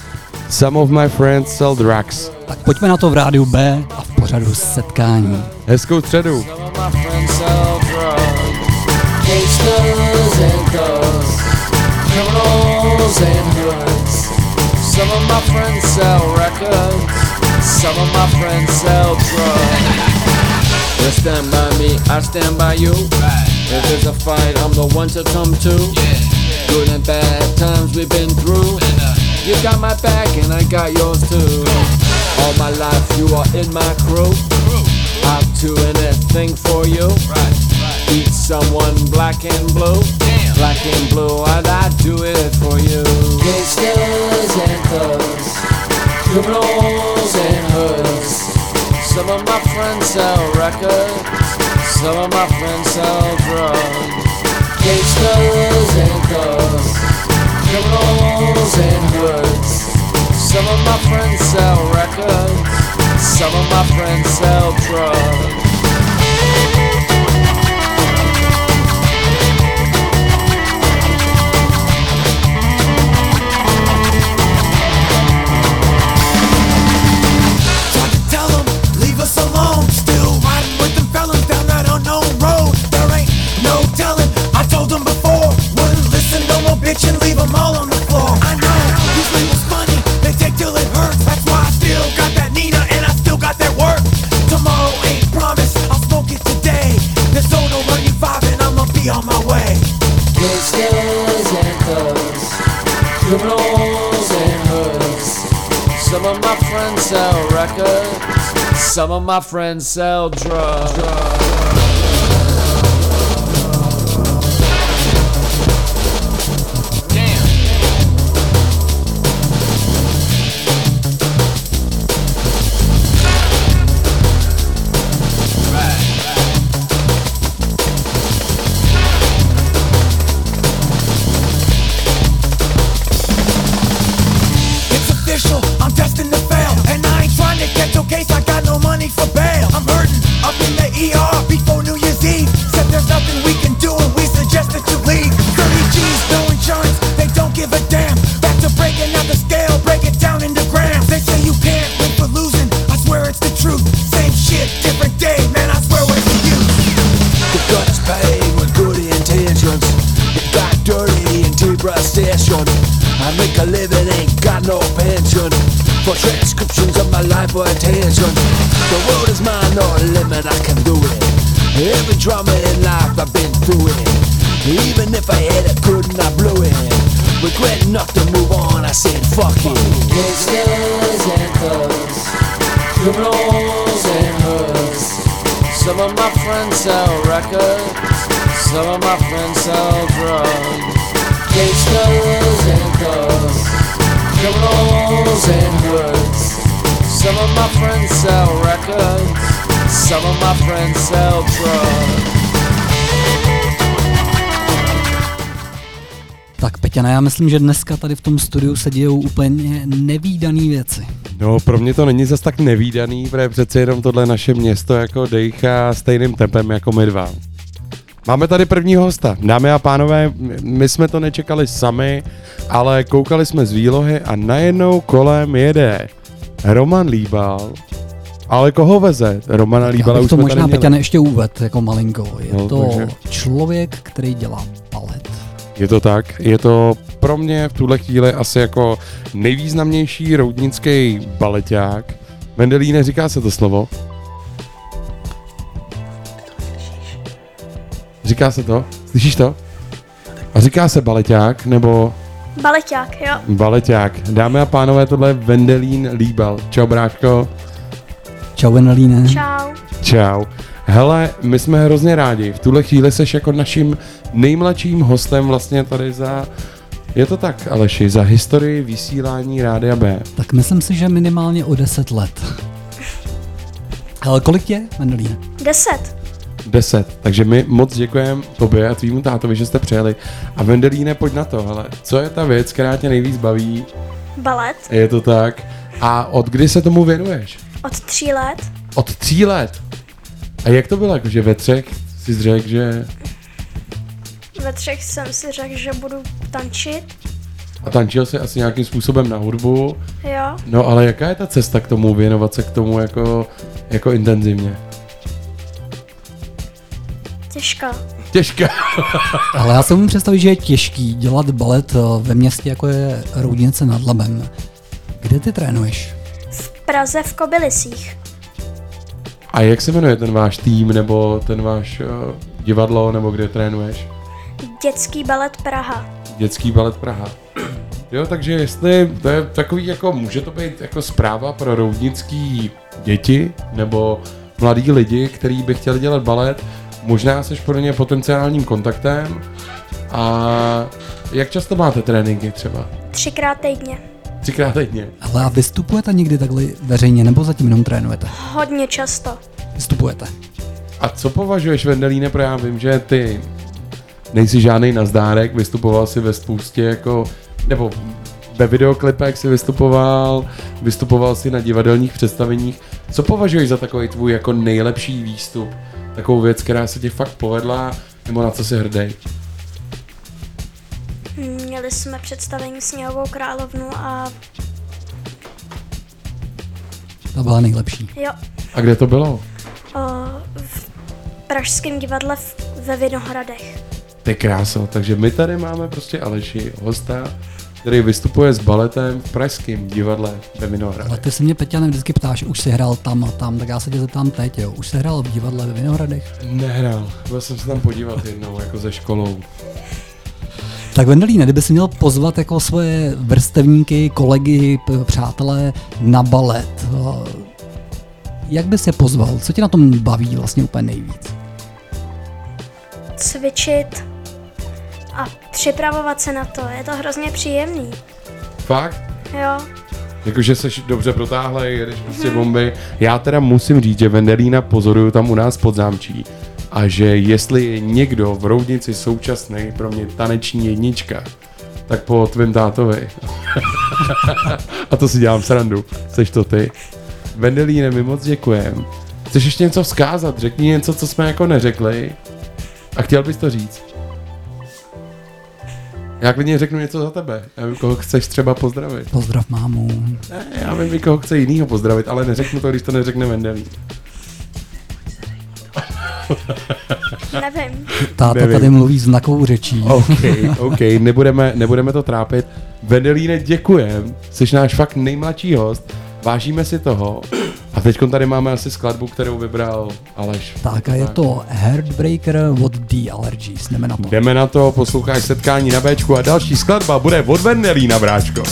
some of my friends sell drugs. Tak pojďme na to v rádiu B a v pořadu setkání. Hezkou středu. Some of my friends sell records, some of my friends sell drugs. You stand by me, I stand by you. If there's a fight, I'm the one to come to. Good and bad times we've been through. You got my back and I got yours too. All my life you are in my crew. I'll do anything for you. Beat someone black and blue. Black and blue, and I do it for you. Gangsters and thugs, criminals and hoods. Some of my friends sell records, some of my friends sell drugs. Gangsters and thugs, criminals and hoods. Some of my friends sell records, some of my friends sell drugs. More bitching, leave 'em all on the floor. I know these labels funny, they take till it hurts. That's why I still got that Nina and I still got that work. Tomorrow ain't promised, I'll smoke it today. There's no no running five and I'ma be on my way. Gangsters and thugs, criminals and hoods. Some of my friends sell records, some of my friends sell drugs. It's já myslím, že dneska tady v tom studiu se dějou úplně nevýdaný věci. No, pro mě to není zas tak nevýdaný, protože přece jenom tohle naše město jako dejchá stejným tempem jako my dva. Máme tady prvního hosta. Dámy a pánové, my jsme to nečekali sami, ale koukali jsme z výlohy a najednou kolem jede Roman Líbal. Ale koho veze? Romana Já Líbala bych už to možná. Peťane ještě uved jako malinko. Je No, to takže- člověk, který dělá balet. Je to tak, je to pro mě v tuhle chvíli asi jako nejvýznamnější roudnický baleták. Mendelíne, říká se to slovo? Říká se to? Slyšíš to? A říká se baleták, nebo Baleťák, jo. Baleťák. Dámy a pánové, tohle je Vendelín Líbal. Čau, bráško. Čau, Venelíne. Čau. Čau. Hele, my jsme hrozně rádi. V tuhle chvíli seš jako naším nejmladším hostem vlastně tady za... Je to tak, Aleši, za historii vysílání Rádia B. Tak myslím si, že minimálně o 10 let. Ale kolik je, Venelíne? Deset. 10. Takže my moc děkujeme tobě a tvýmu tátovi, že jste přijeli. A Vendelíne, pojď na to, hele. Co je ta věc, která tě nejvíc baví? Balet. Je to tak. A od kdy se tomu věnuješ? Od tří let. Od tří let. A jak to bylo, jakože ve třech si řekl, že... Ve třech jsem si řekl, že budu tančit. A tančil se asi nějakým způsobem na hudbu. Jo. No ale jaká je ta cesta k tomu, věnovat se k tomu jako, jako intenzivně? Těžká. Těžká. (laughs) Ale já se můžu představit, že je těžký dělat balet eh, ve městě, jako je Roudnice nad Labem. Kde ty trénuješ? V Praze v Kobylisích. A jak se jmenuje ten váš tým, nebo ten váš uh, divadlo, nebo kde trénuješ? Dětský balet Praha. Dětský balet Praha. (clears throat) Jo, takže jestli to je takový jako, může to být jako zpráva pro roudnický děti, nebo mladí lidi, kteří by chtěli dělat balet, možná seš pro ně potenciálním kontaktem. A jak často máte tréninky třeba? Třikrát týdně. Třikrát týdně. Ale a vystupujete někdy takhle veřejně, nebo zatím jenom trénujete? Hodně často. Vystupujete. A co považuješ, Vendelíne, pro já vím, že ty nejsi žádný nazdárek, vystupoval si ve spoustě jako, nebo ve videoklipech si vystupoval, vystupoval si na divadelních představeních. Co považuješ za takový tvůj jako nejlepší výstup? Takovou věc, která se ti fakt povedla, nebo na co jsi hrdý? Měli jsme představení Sněhovou královnu a To byla nejlepší. jo, A kde to bylo? o, v Pražském divadle v, ve Vinohradech. Ty kráso, takže my tady máme prostě Aleši, hosta, který vystupuje s baletem v pražském divadle ve Vinohradech. Ale ty se mě, Peťane, vždycky ptáš, už jsi hrál tam a tam, tak já se tě zeptám teď, jo. Už jsi hrál v divadle ve Vinohradech? Nehrál, byl jsem se tam podívat jednou, jako ze školou. Tak Vendelíne, kdyby si měl pozvat jako svoje vrstevníky, kolegy, přátelé na balet, jak bys je pozval? Co tě na tom baví vlastně úplně nejvíc? Cvičit a připravovat se na to. Je to hrozně příjemný. Fakt? Jo. Jakože jsi dobře protáhlej, jedeš prostě bomby. Já teda musím říct, že Vendelína pozoruju tam u nás pod zámčí. A že jestli je někdo v Roudnici současný pro mě taneční jednička, tak po tvém tátovi. (laughs) a to si dělám srandu. Seš to ty. Vendelíne, my moc děkujem. Chceš ještě něco vzkázat? Řekni něco, co jsme jako neřekli. A chtěl bys to říct. Já klidně řeknu něco za tebe. Já vím, koho chceš třeba pozdravit. Pozdrav mámu. Ne, já vím, koho chce jinýho pozdravit, ale neřeknu to, když to neřekne Vendelín. (laughs) Nevím. Táta Nevím. tady mluví znakovou řečí. (laughs) OK, (laughs) OK, nebudeme, nebudeme to trápit. Vendelíne, děkujem, jsi náš fakt nejmladší host, vážíme si toho. A teď tady máme asi skladbu, kterou vybral Aleš. Tak a je to Heartbreaker od The Allergies, jdeme na to. Jdeme na to, posloucháš setkání na Bčku a další skladba bude od Vendelína, bráčko.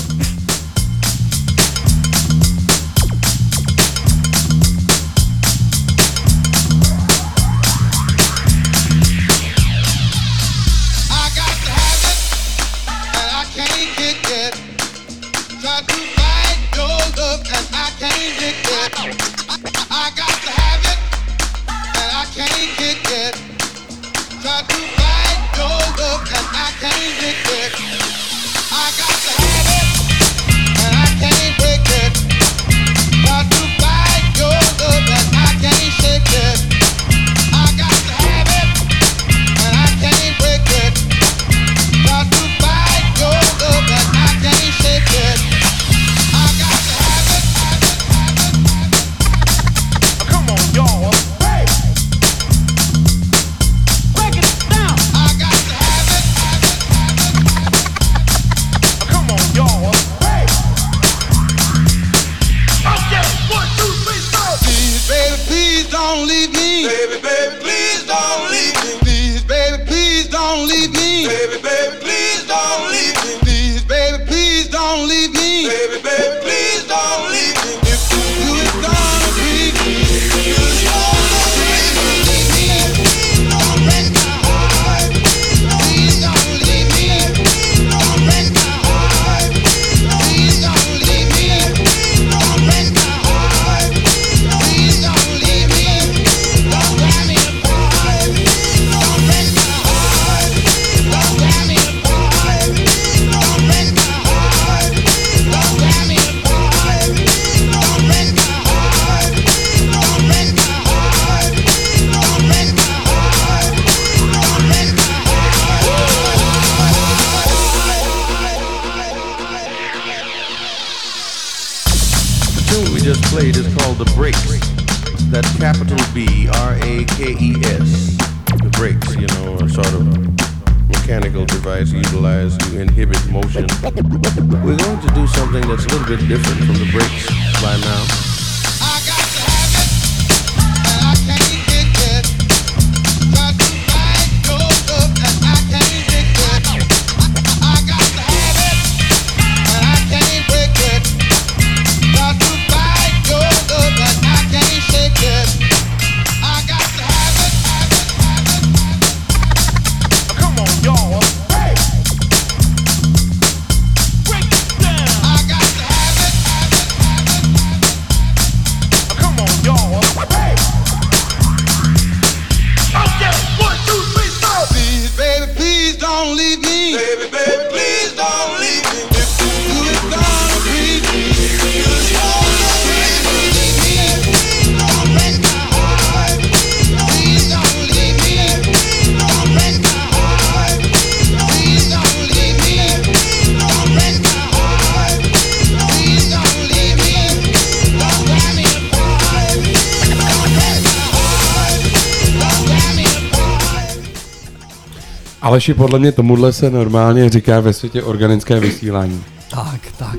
Aleši, podle mě tomuhle se normálně říká ve světě organické vysílání. Tak, tak.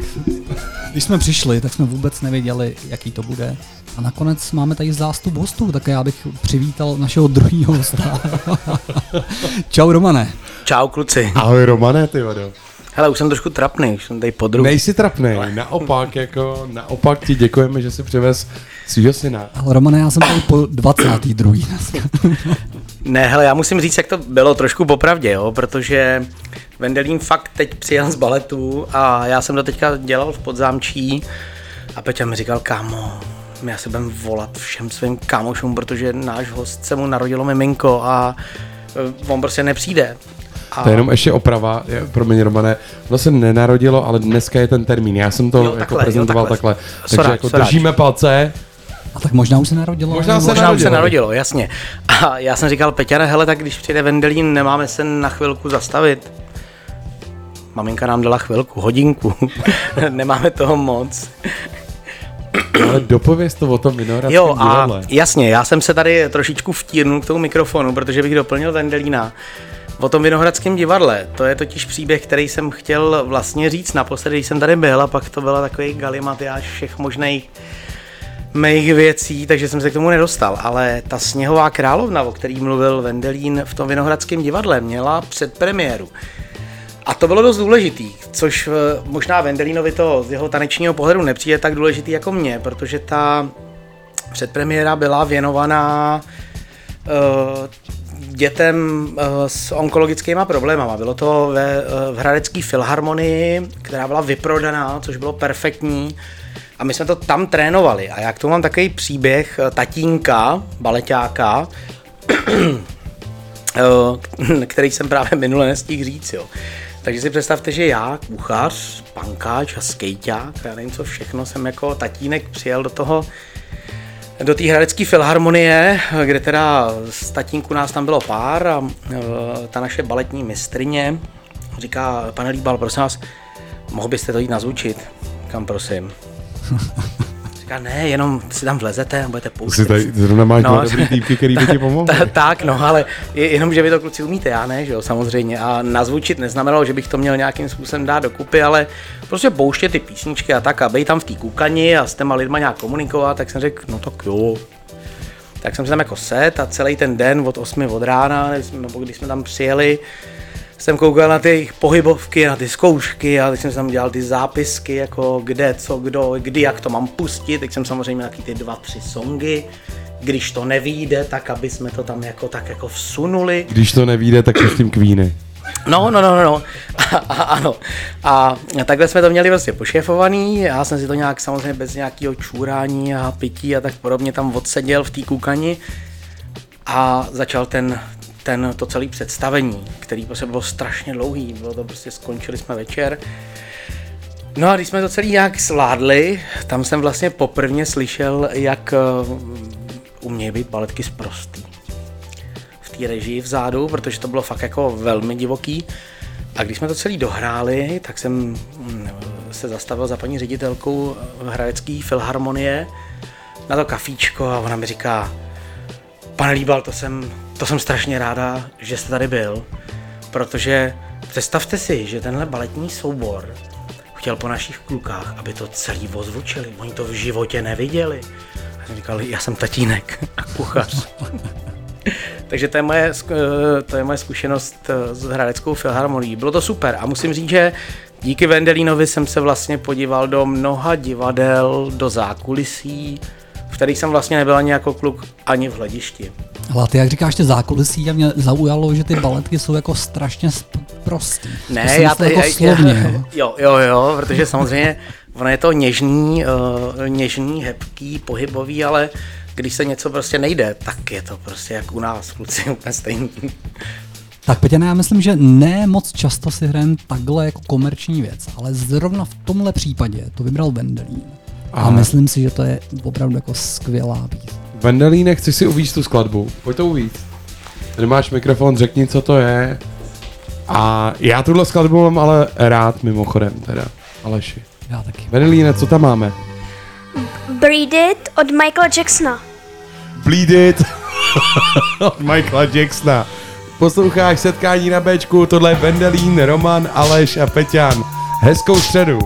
Když jsme přišli, tak jsme vůbec nevěděli, jaký to bude. A nakonec máme tady zástup hostů, tak já bych přivítal našeho druhého hosta. (laughs) Čau Romane. Čau kluci. Ahoj Romane, ty vado. Hele, už jsem trošku trapný, už jsem tady podruh. Nejsi trapnej, naopak, jako, naopak ti děkujeme, že jsi přivez svýho syna. Ale Romane, já jsem tady po 22. dneska. (laughs) Ne, hele, já musím říct, jak to bylo trošku popravdě, jo, protože Vendelín fakt teď přijel z baletu a já jsem to teďka dělal v podzámčí a Peťa mi říkal, kámo, my asi budeme volat všem svým kámošům, protože náš host se mu narodilo miminko a eh, on prostě nepřijde. A To je jenom ještě oprava, je- promiň Romane, ono se nenarodilo, ale dneska je ten termín. Já jsem to Jo, jako takhle, jo, prezentoval takhle. takhle. Takže Sorry, jako sorry. držíme palce. A tak možná už se narodilo. Možná se Možná už se narodilo. narodilo, jasně. A já jsem říkal, Peťane, hele, tak když přijde Vendelín, nemáme se na chvilku zastavit. Maminka nám dala chvilku, hodinku. (laughs) nemáme toho moc. Ale dopověz to o tom Vinohradském Jo, a divadle. jasně, já jsem se tady trošičku vtírnul k tomu mikrofonu, protože bych doplnil Vendelína. O tom Vinohradském divadle, to je totiž příběh, který jsem chtěl vlastně říct naposledy, když jsem tady byl a pak to byla takový galimatiáž všech možných mých věcí, takže jsem se k tomu nedostal. Ale ta Sněhová královna, o který mluvil Vendelín v tom Vinohradském divadle, měla předpremiéru. A to bylo dost důležitý, což eh, možná Vendelínovi to z jeho tanečního pohledu nepřijde tak důležitý jako mě, protože ta předpremiéra byla věnovaná uh, dětem uh, s onkologickými problémama. Bylo to ve, uh, v Hradecké filharmonii, která byla vyprodaná, což bylo perfektní. A my jsme to tam trénovali. A jak to mám takový příběh eh, tatínka, baleťáka, (clears throat) eh, který jsem právě minule nestihl říct. Jo. Takže si představte, že já, kuchař, pankáč a skejťák, já nevím co všechno, jsem jako tatínek přijel do toho do té hradecké filharmonie, kde teda z tatínku nás tam bylo pár a e, ta naše baletní mistrině říká, pane Líbal, prosím vás, mohl byste to jít nazvučit? Kam prosím? (laughs) Říká, ne, jenom si tam vlezete a budete pouštět. Tady zrovna máš dva dobrý týpky, který by ti (laughs) pomohli. Ta- tak, no, ale je, jenom, že vy to kluci umíte, já ne, že jo, samozřejmě. A nazvučit neznamenalo, že bych to měl nějakým způsobem dát dokupy, ale prostě pouštět ty písničky a tak a být tam v té kukani a s těma lidma nějak komunikovat, tak jsem řekl, no tak jo. Tak jsem se tam jako set a celý ten den od 8 od rána, nebo když jsme tam přijeli, jsem koukal na ty jejich pohybovky, na ty zkoušky a teď jsem si tam dělal ty zápisky, jako kde, co, kdo, kdy, jak to mám pustit. Teď jsem samozřejmě taky ty dva, tři songy. Když to nevíde, tak aby jsme to tam jako tak jako vsunuli. Když to nevíde, tak pustím Queeny. No, no, no, no, no. A, a, ano. A takhle jsme to měli prostě pošéfovaný. Já jsem si to nějak samozřejmě bez nějakého čůrání a pití a tak podobně tam odseděl v té kůkani a začal ten, ten, to celé představení, který prostě bylo strašně dlouhý. Bylo to prostě, skončili jsme večer. No a když jsme to celý nějak zvládli, tam jsem vlastně poprvně slyšel, jak eh, umějí být baletky zprostý v té režii vzadu, protože to bylo fakt jako velmi divoký. A když jsme to celý dohráli, tak jsem mm, se zastavil za paní ředitelkou Hradecké filharmonie na to kafíčko a ona mi říká, pane Líbal, to jsem, to jsem strašně ráda, že jste tady byl, protože představte si, že tenhle baletní soubor chtěl po našich klukách, aby to celý ozvučili. Oni to v životě neviděli. Já jsem říkal, já jsem tatínek a kuchař. (laughs) Takže to je, moje, eh, to je moje zkušenost eh, s Hradeckou filharmonií. Bylo to super a musím říct, že díky Vendelínovi jsem se vlastně podíval do mnoha divadel, do zákulisí, v kterých jsem vlastně nebyl ani jako kluk, ani v hledišti. Ale ty, jak říkáš, ty zákulisí, a mě zaujalo, že ty baletky jsou jako strašně prostý. Ne, jsem já to jako slovně, jo. jo, jo, jo, protože samozřejmě ono je to něžný, uh, něžný, hebký, pohybový, ale když se něco prostě nejde, tak je to prostě jak u nás, kluci, (laughs) úplně stejný. Tak Peťane, já myslím, že ne moc často si hrajeme takhle jako komerční věc, ale zrovna v tomhle případě to vybral Vendelín. A Aha. myslím si, že to je opravdu jako skvělá píseň. Vendelíne, chci si uvíct tu skladbu. Pojď to uvíct. Tady máš mikrofon, řekni, co to je. A já tuhle skladbu mám ale rád mimochodem teda. Aleši. Já taky. Vendelíne, co tam máme? Breed It od Michaela Jacksona. Bleed It (laughs) od Michaela Jacksona. Posloucháš setkání na Bčku, tohle je Vendelín, Roman, Aleš a Peťan. Hezkou středu.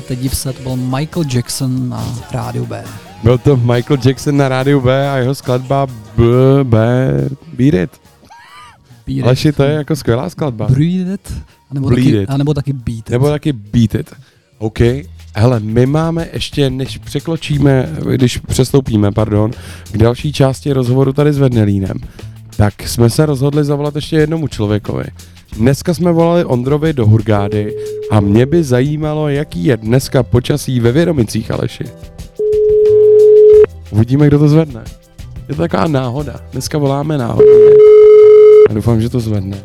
Tohle světe div se, to byl Michael Jackson na rádiu B. Byl to Michael Jackson na rádiu B a jeho skladba B, B, Beat It. Beat It. Aleši, to je jako skvělá skladba. Breathe it, anebo, Bleed taky, it. anebo taky beat it. Nebo taky Beat It. OK. Hele, my máme ještě, než překločíme, když přestoupíme, pardon, k další části rozhovoru tady s Vednelínem, tak jsme se rozhodli zavolat ještě jednomu člověkovi. Dneska jsme volali Ondrovi do Hurgády a mě by zajímalo, jaký je dneska počasí ve Vědomicích, Aleši. Uvidíme, kdo to zvedne. Je to taková náhoda. Dneska voláme náhodně. A doufám, že to zvedne.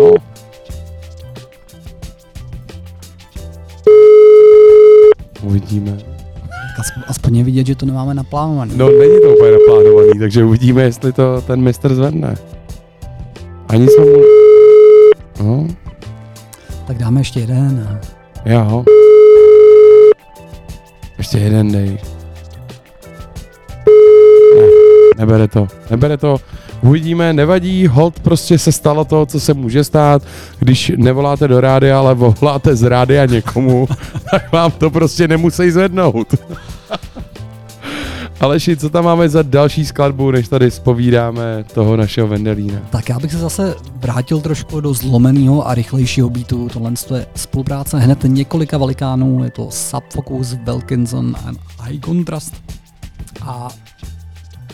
No. Uvidíme. Aspoň je vidět, že to nemáme naplánovaný. No, není to úplně naplánovaný, takže uvidíme, jestli to ten mistr zvedne. Ani jsme mu... No, Tak dáme ještě jeden. jo. Ještě jeden dej. Ne, nebere to, nebere to. Uvidíme, nevadí, hold prostě se stalo to, co se může stát, když nevoláte do rádia, ale voláte z rádia někomu, (laughs) tak vám to prostě nemusí zvednout. (laughs) Aleši, co tam máme za další skladbu, než tady spovídáme toho našeho Vendelína? Tak já bych se zase vrátil trošku do zlomeného a rychlejšího beatu. Tohle je spolupráce hned několika velikánů. Je to Subfocus, Wilkinson a High Contrast. A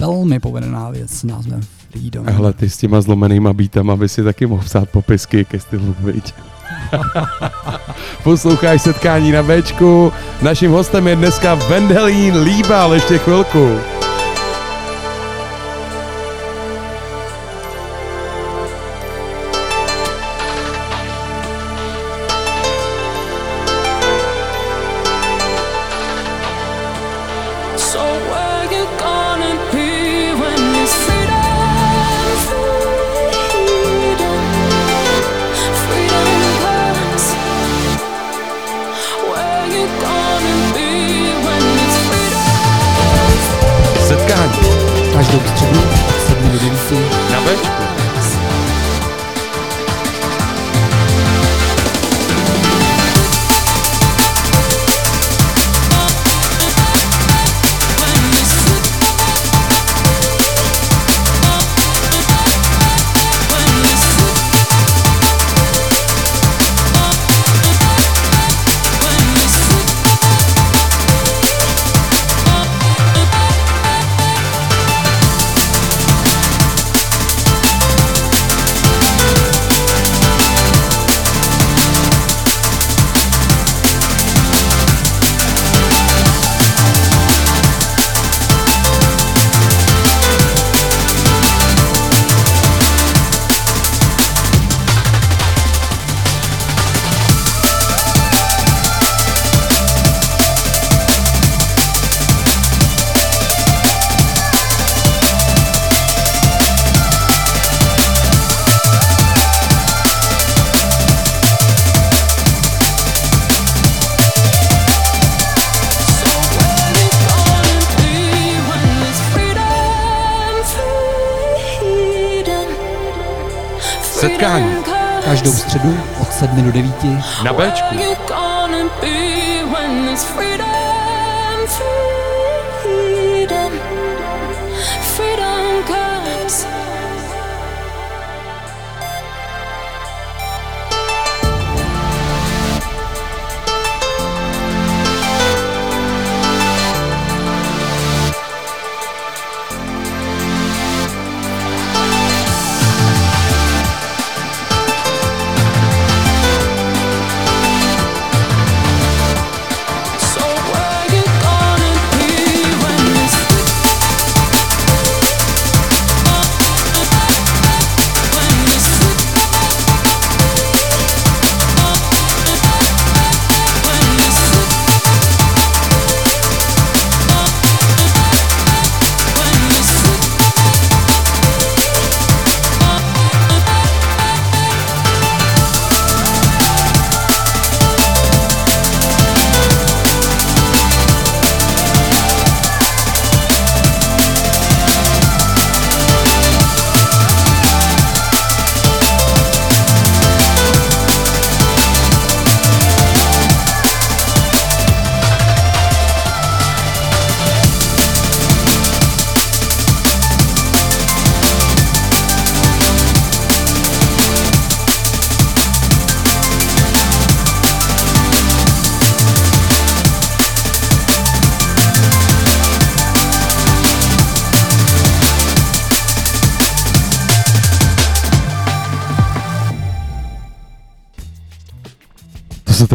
velmi povedená věc s názvem Freedom. Hele, ty s těma zlomenýma beatama by si taky mohl psát popisky ke stylu, viď? (laughs) Posloucháš setkání na Bčku. Naším hostem je dneska Vendelín Líbal, ještě chvilku. Na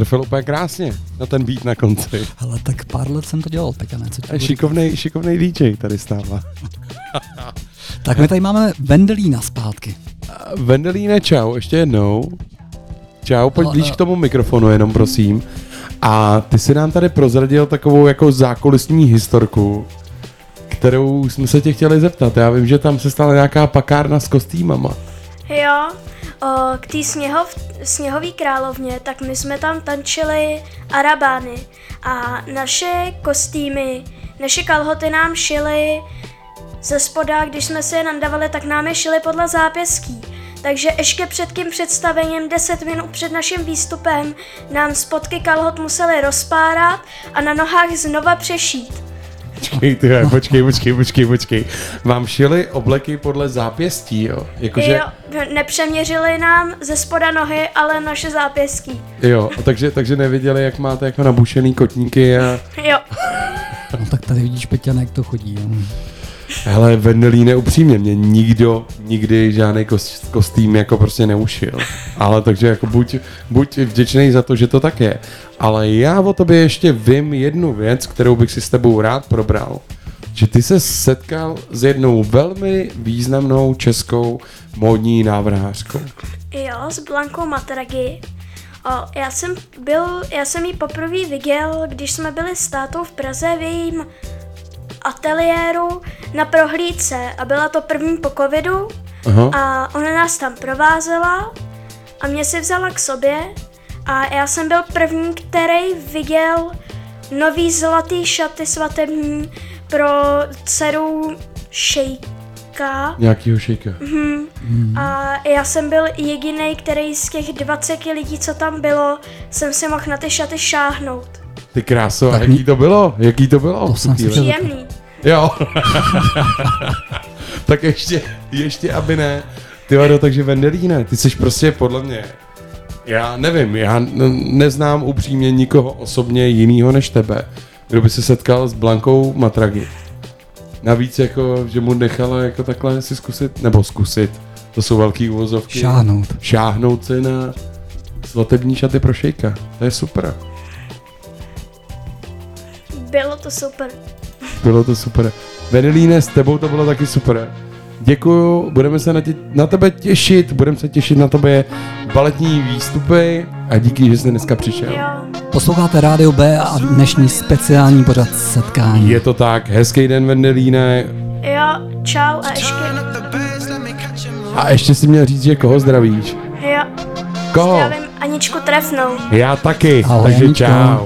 trefil úplně krásně na ten beat na konci. Ale tak pár let jsem to dělal, Peťa, ne? Co ti šikovnej, šikovnej DJ tady stává. (laughs) Tak my tady máme Vendelína zpátky. Vendelíne, čau, ještě jednou. Čau, pojď No, blíž no. k tomu mikrofonu jenom, prosím. A ty si nám tady prozradil takovou jako zákulisní historku, kterou jsme se tě chtěli zeptat. Já vím, že tam se stala nějaká pakárna s kostýmama. Jo, k té sněhov, sněhový královně, tak my jsme tam tančili arabány a naše kostýmy, naše kalhoty nám šily ze spoda, když jsme si je nandavali, tak nám je šili podle zápěský. Takže ještě před tím představením, 10 minut před naším výstupem, nám spodky kalhot museli rozpárat a na nohách znova přešít. Počkej, ty, jo, počkej, počkej, počkej, počkej. Vám šili obleky podle zápěstí, jo? Jakože, Jo, nepřeměřili nám ze spoda nohy, ale naše zápěský. jo, a takže, takže nevěděli, jak máte jako nabušený kotníky a... Jo. No tak tady vidíš, Peťa, jak to chodí. Jo. Hele, Vendelíne, upřímně, mě nikdo nikdy žádný kos, kostým jako prostě neušil. Ale takže jako buď, buď vděčný za to, že to tak je. Ale já o tobě ještě vím jednu věc, kterou bych si s tebou rád probral. Že ty se setkal s jednou velmi významnou českou módní návrhářkou. Jo, s Blankou Matragi. O, já jsem byl, já jsem ji poprvé viděl, když jsme byli s tátou v Praze v jejím ateliéru na prohlídce a byla to první po covidu Aha. a ona nás tam provázela a mě si vzala k sobě a já jsem byl první, který viděl nový zlatý šaty svatební pro dceru šejka. Nějakýho šejka. Mhm. A já jsem byl jediný, který z těch 20 lidí, co tam bylo, jsem si mohl na ty šaty šáhnout. Ty kráso, Tak jaký to bylo? Jaký to bylo? To jsem si Příjemný. Jo. (laughs) tak ještě, ještě aby ne. Ty vado, takže Vendelíne, ty jsi prostě podle mě, já nevím, já neznám upřímně nikoho osobně jinýho než tebe, kdo by se setkal s Blankou Matragi. Navíc jako, že mu nechala jako takhle si zkusit, nebo zkusit, to jsou velký uvozovky. Šáhnout. Šáhnout si na svatební šaty pro šejka. To je super. Bylo to super. Bylo to super. Venelíne, s tebou to bylo taky super. Děkuju, budeme se na, tě, na tebe těšit, budeme se těšit na tobě baletní výstupy a díky, že jsi dneska přišel. Jo. Posloucháte Rádio B a dnešní speciální pořad setkání. Je to tak, hezký den Vendelíne. Jo, čau a ještě, A ještě si měl říct, že koho zdravíš. jo, Koho? zdravím Aničku Trefnou. Já taky, Ahoj, takže Aničko. čau.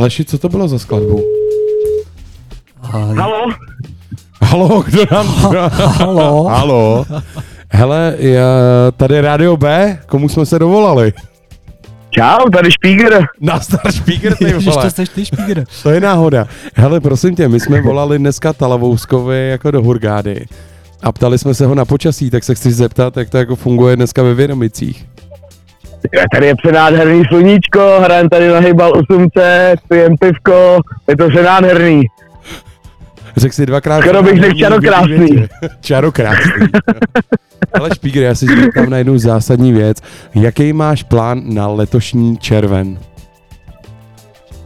Aleši, co to bylo za skladbu? Halo? Halo, kdo nám... Halo? Halo? Hele, já, tady Radio B, komu jsme se dovolali? Čau, tady Špíger. Nastar Špíger, ty Ježiš, vole. to jsi ty špígr. To je náhoda. Hele, prosím tě, my jsme volali dneska Talavouskovi jako do Hurgády a ptali jsme se ho na počasí, tak se chci zeptat, jak to jako funguje dneska ve Vědomicích. Tady je přenádherný sluníčko, hrajem tady na hejbal 800, pijem pivko, je to přenádherný. Řekl si dvakrát... Skoro bych řekl čarokrásný. (laughs) čarokrásný. (laughs) Ale Špígr, já si zeptám na jednu zásadní věc. Jaký máš plán na letošní červen?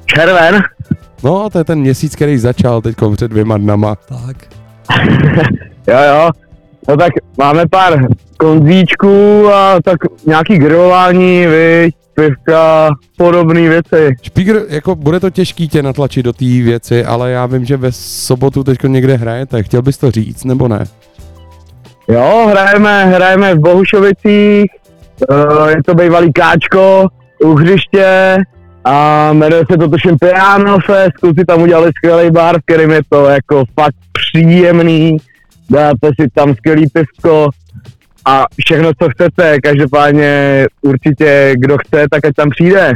Červen? No, to je ten měsíc, který začal teď před dvěma dnama. Tak. (laughs) Jo, jo. No tak máme pár konzíčků a tak nějaký grilování, viď, pivka, podobné věci. Špígr, jako bude to těžký tě natlačit do té věci, ale já vím, že ve sobotu teď někde hrajete. Chtěl bys to říct, nebo ne? Jo, hrajeme, hrajeme v Bohušovicích, uh, je to bývalý káčko, u hřiště a jmenuje se to tuším Piano Fest, kluci tam udělali skvělý bar, v kterým je to jako fakt příjemný, dáte si tam skvělý pivko a všechno, co chcete, každopádně určitě, kdo chce, tak ať tam přijde.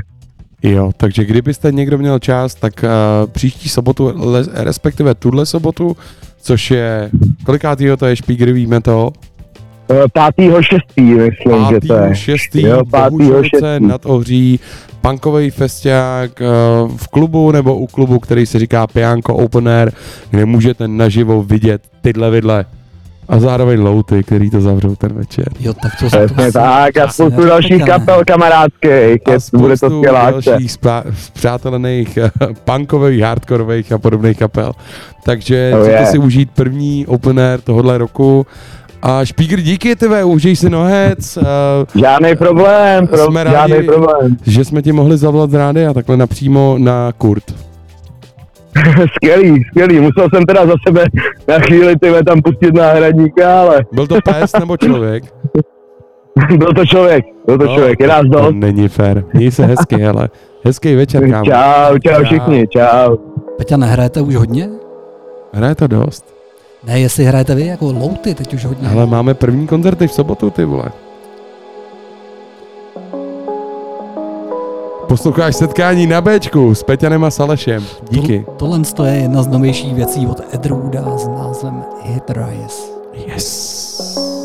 Jo, takže kdybyste někdo měl čas, tak uh, příští sobotu, le, respektive tuhle sobotu, což je, kolikátýho to je Špígr, víme to? Eh, Pátýho šestý, myslím, že to je. šestý, Jo, pátýho šestý. nad Ohří, punkový festiák uh, v klubu nebo u klubu, který se říká Pianko Open Air, kde můžete naživo vidět tyhle vidle a zároveň louty, který to zavřou ten večer. Jo, tak to Přesně tak a spoustu dalších kapel kamarádských, je, bude to skvělá dalších zpřátelených eh, (laughs) punkových, hardkorových a podobných kapel. Takže Oh, chcete yeah. si užít první open air tohohle roku. A Špígr, díky tebe, užij si nohec. Uh, žádný problém, pro, jsme rádi, žádný problém. že jsme ti mohli zavolat z rádia takhle napřímo na Kurt. (laughs) skvělý, skvělý, musel jsem teda za sebe na chvíli tyhle tam pustit náhradníka, ale Byl to pes nebo člověk? (laughs) byl to člověk, byl to No, člověk, je nás to dost. není fér. Měj se hezky, hele. Hezký večer, kámo. Čau, čau všichni, čau. Peťa, nehrajete už hodně? Hraje to dost. Ne, jestli hrajete vy jako louty teď už hodně. Ale máme první koncerty v sobotu, ty vole. Posloucháš setkání na Bčku s Peťanem a Salešem. Díky. Tohle je jedna z novějších věcí od Edruda s názvem Hit Rise. Yes.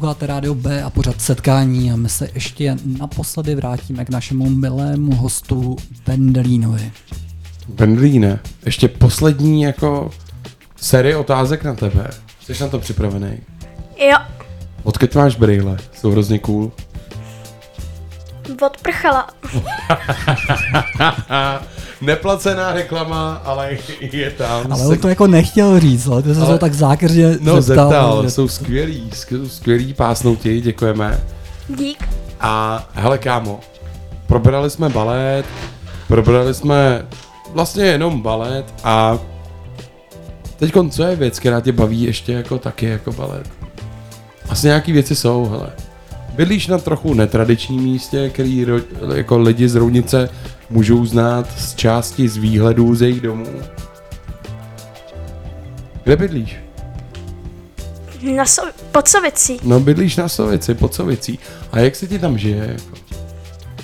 Posloucháte Rádio B a pořád setkání a my se ještě naposledy vrátíme k našemu milému hostu Vendelínovi. Vendlíne, ještě poslední jako série otázek na tebe. Jsi na to připravený? Jo, Odkud máš brýle? Jsou hrozně cool. odprchala. (laughs) Neplacená reklama, ale je tam. Ale on to jako nechtěl říct, ale ty se Ale- to tak zákeřně No zeptal. zeptal, že- jsou skvělí, sk- skvělí pásnouti, děkujeme. Dík. A hele kámo, probrali jsme balet, probrali jsme vlastně jenom balet a teď co je věc, která tě baví ještě jako taky jako balet? Asi nějaký věci jsou, hele. Bydlíš na trochu netradičním místě, který ro, jako lidi z Roudnice můžou znát z části z výhledů z jejich domů. Kde bydlíš? Na so- pod Sovicí. No bydlíš na Sovici, pod Sovicí. A jak se ti tam žije? Jako?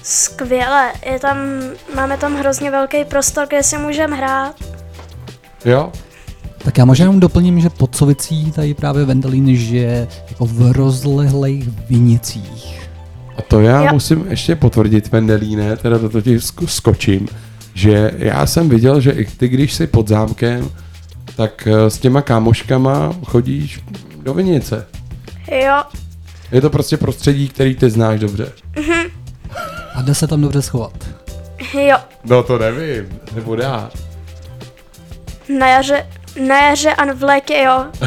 Skvěle. Je tam, máme tam hrozně velký prostor, kde si můžeme hrát. Jo? Tak já možná jenom doplním, že pod Sovicí tady právě Vendelín žije jako v rozlehlých vinicích. A to já Jo. musím ještě potvrdit, Vendelíne, teda do toho ti sk- skočím, že já jsem viděl, že i ty, když jsi pod zámkem, tak eh, s těma kámoškama chodíš do Vinice. Jo. Je to prostě prostředí, který ty znáš dobře. Mhm. A jde se tam dobře schovat. Jo. No to nevím, nebo dá. Na jaře, na jaře a v létě, jo. (laughs)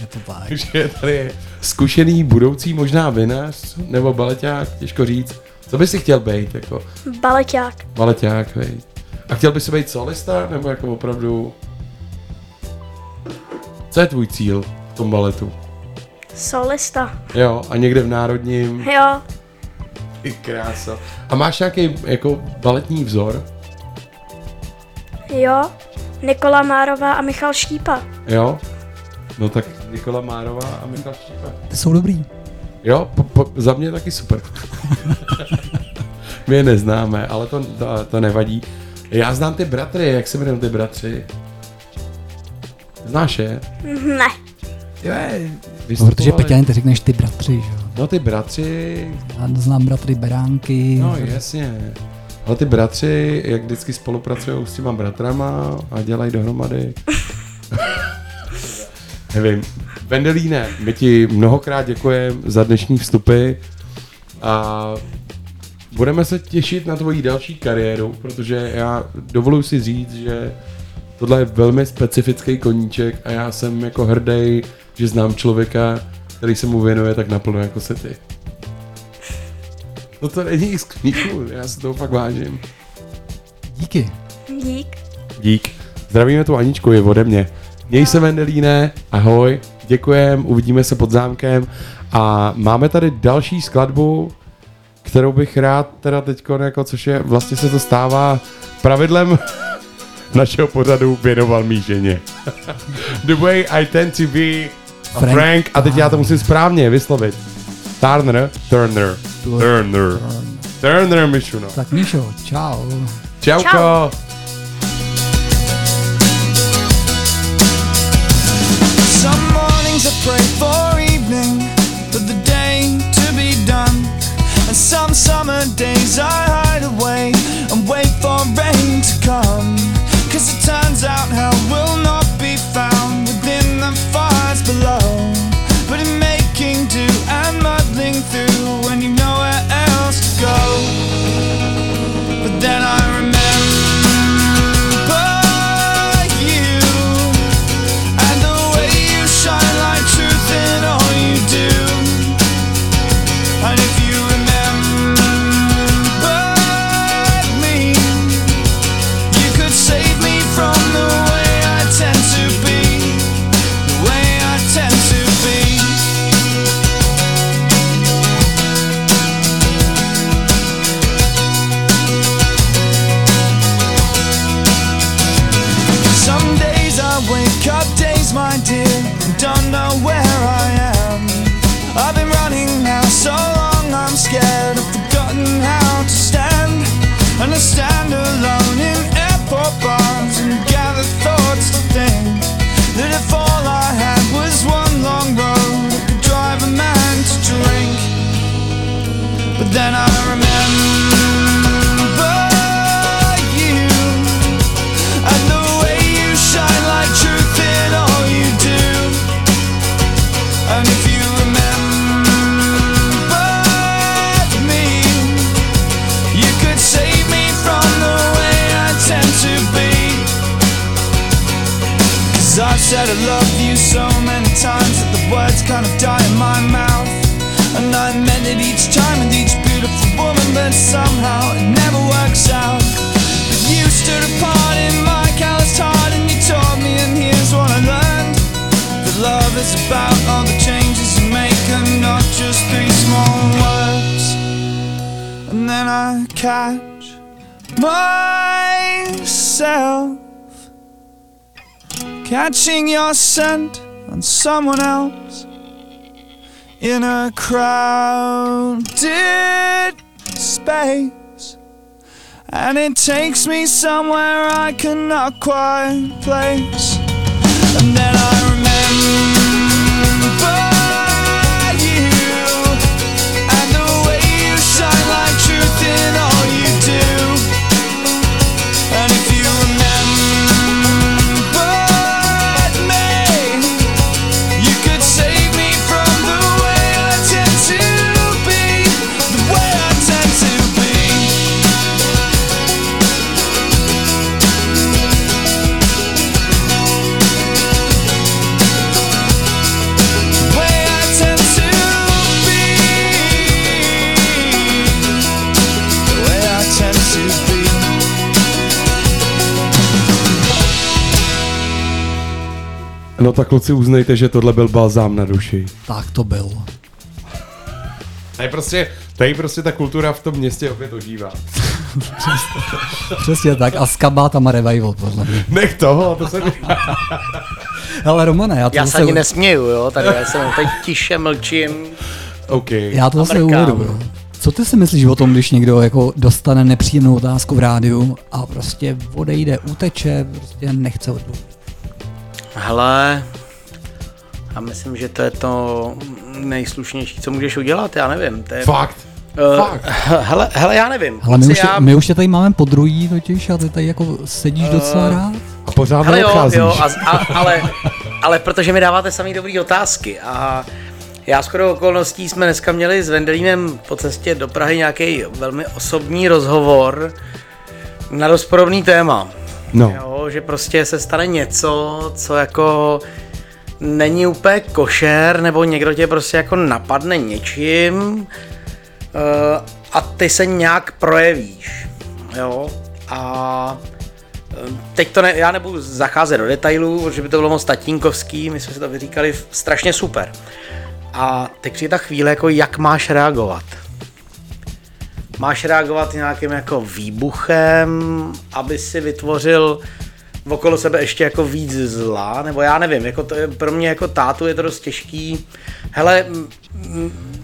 Je to tak. Takže tady je zkušený budoucí možná vinař, nebo baleťák, těžko říct. Co by si chtěl být, jako Baleťák. baleťák, vej. A chtěl by si být solista, nebo jako opravdu... Co je tvůj cíl v tom baletu? Solista. Jo, a někde v Národním, Jo. i krása. A máš nějaký jako baletní vzor? Jo. Nikola Márová a Michal Štípa. Jo? No tak Nikola Márová a Michal Štípa. Ty jsou dobrý. Jo, po, po, za mě taky super. My je neznáme, ale to, to, to nevadí. Já znám ty bratry, jak se jmenují ty bratři? Znáš je? Ne. Je. No, protože Peťa, jen ty řekneš ty bratři, že jo. No ty bratři, Já znám bratry Beránky. no jasně. Ale ty bratři, jak vždycky spolupracují s těma bratrama a dělají dohromady. (laughs) Nevím. Vendelíne, my ti mnohokrát děkujeme za dnešní vstupy a budeme se těšit na tvoji další kariéru, protože já dovoluji si říct, že tohle je velmi specifický koníček a já jsem jako hrdý, že znám člověka, který se mu věnuje tak naplno jako se ty. No to není z kníku, já se toho fakt vážím. Díky. Dík. Dík. Zdravíme tu Aničku, je ode mě. Měj se Vendelíne, ahoj, děkujem, uvidíme se pod zámkem a máme tady další skladbu, kterou bych rád teda teďko, jako, což je, vlastně se to stává pravidlem (laughs) našeho pořadu věnoval mý ženě. (laughs) The way I tend to be a Frank- Frank, a teď já to musím správně vyslovit. Turner, Turner, Turner, Turner Mišuno. Tak Míšo, čau. Čauko. Čau. Days I your scent on someone else in a crowded space. And it takes me somewhere I cannot quite place. And then I remember No tak kluci uznejte, že tohle byl balzám na duši. Tak to byl. Tady prostě, tady prostě ta kultura v tom městě opět ožívá. (laughs) Přesně tak. A s kabátama revival, podle mě. Nech toho, to se (laughs) Ale Romane, já to Já se ani nesměju, jo, tady já jsem teď tiše mlčím. OK. já to zase uvedu. jo. Co ty si myslíš o tom, když někdo jako dostane nepříjemnou otázku v rádiu a prostě odejde, uteče, prostě nechce odpovědět? Hele, já myslím, že to je to nejslušnější, co můžeš udělat, já nevím. To je, Fakt. Uh, Fakt. hele, hele, já nevím. Ale my už, já, my už tě tady máme po druhý totiž a ty tady jako sedíš docela rád. A pořád hele, jo, jo, a, a, ale, ale protože mi dáváte samý dobrý otázky a já skoro okolností jsme dneska měli s Vendelínem po cestě do Prahy nějaký velmi osobní rozhovor na dost podobný téma. No. Jo, že prostě se stane něco, co jako není úplně košer, nebo někdo tě prostě jako napadne něčím eh, a ty se nějak projevíš. Jo, a eh, teď to ne, já nebudu zacházet do detailů, protože by to bylo moc tatínkovský, my jsme si to vyříkali strašně super. A teď přijde ta chvíle, jako jak máš reagovat. Máš reagovat nějakým jako výbuchem, aby si vytvořil okolo sebe ještě jako víc zla, nebo já nevím, jako to je, pro mě jako tátu je to dost těžký. Hele,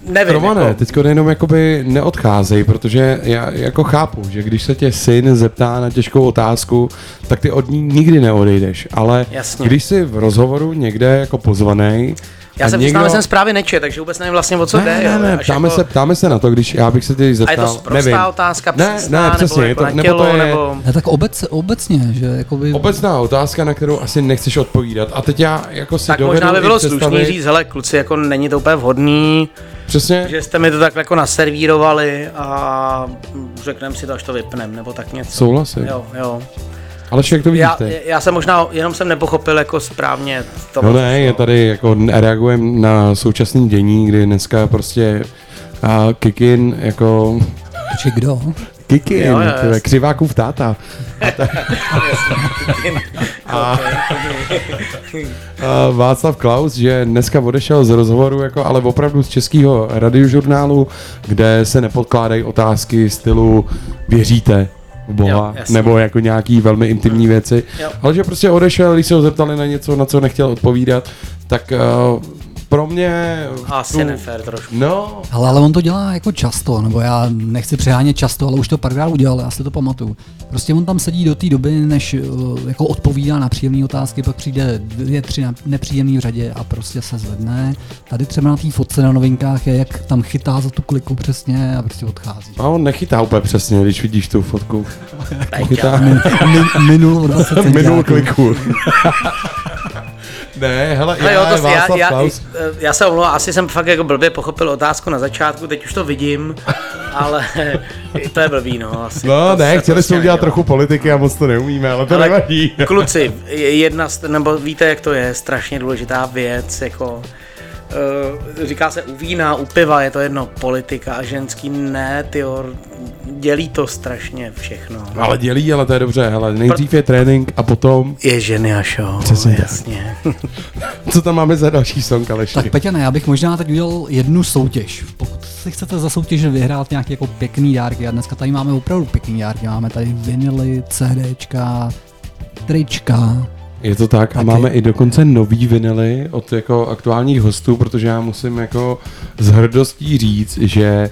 nevím. Romane, jako, teďko jenom jakoby neodcházej, protože já jako chápu, že když se tě syn zeptá na těžkou otázku, tak ty od ní nikdy neodejdeš, ale Jasně. když jsi v rozhovoru někde jako pozvaný, já jsem někdo... jsem zprávy nečet, takže vůbec nevím vlastně o co ne, jde. ne, jo, ne, ptáme, jako, se, ptáme se na to, když já bych se tě A je zeptal, to sprostá nevím. otázka, ne, přísná, ne, přesně, nebo je to, jako na nebo tělo, to je nebo... Ne, tak obec, obecně, že jakoby... obecná otázka, na kterou asi nechceš odpovídat. A teď já jako si Tak dovedu možná by bylo představit- slušný říct, hele kluci, jako není to úplně vhodný, Přesně, že jste mi to tak jako naservírovali a řekneme si to, až to vypnem, nebo tak něco. souhlasím. Jo, jo. Ale jak to vidíš Já, já jsem možná, jenom jsem nepochopil jako správně to. No ne, je tady jako reagujeme na současný dění, kdy dneska prostě a Kikin jako... Či kdo? Kikin, Jo, jo, křivákův táta. (laughs) A, a Václav Klaus, že dneska odešel z rozhovoru, jako, ale opravdu z českého radiožurnálu, kde se nepodkládají otázky stylu věříte Boha, Jo, nebo jako nějaký velmi intimní věci, Jo. ale že prostě odešel, když se ho zeptali na něco, na co nechtěl odpovídat, tak uh, pro mě... Asi tu- nefér trošku. No, Ale, ale on to dělá jako často, nebo já nechci přehánět často, ale už to párkrát udělal, já si to pamatuju. Prostě on tam sedí do té doby, než uh, jako odpovídá na příjemné otázky, pak přijde dvě, tři na- nepříjemný v řadě a prostě se zvedne. Tady třeba na té fotce na novinkách je, jak tam chytá za tu kliku přesně a prostě odchází. a on nechytá úplně přesně, když vidíš tu fotku. (laughs) Chytá Min, min, minul o 20 (laughs) minul kliku. (laughs) ne, hele, Ale já, jo, to, já, já, Klaus. já, se omlouvám, asi jsem fakt jako blbě pochopil otázku na začátku, teď už to vidím. ale (laughs) to je blbý, no. Asi No ne, chtěli prostě jsme udělat nedělá. trochu politiky a moc to neumíme, ale to Ale nevadí. Kluci, jedna, nebo víte, jak to je, strašně důležitá věc, jako říká se u vína, u piva, je to jedno, politika a ženský ne, tyjo, dělí to strašně všechno. Ale dělí, ale to je dobře, hele, nejdřív je trénink a potom... Je ženy a show, Přesně jasně. (laughs) Co tam máme za další song, Aleši? Tak Peťane, já bych možná teď udělal jednu soutěž. Pokud si chcete za soutěž vyhrát nějaký jako pěkný dárky, a dneska tady máme opravdu pěkný dárky, máme tady vinily, CDčka, trička, Je to tak a Taky. máme i dokonce nový vinily od jako aktuálních hostů, protože já musím jako s hrdostí říct, že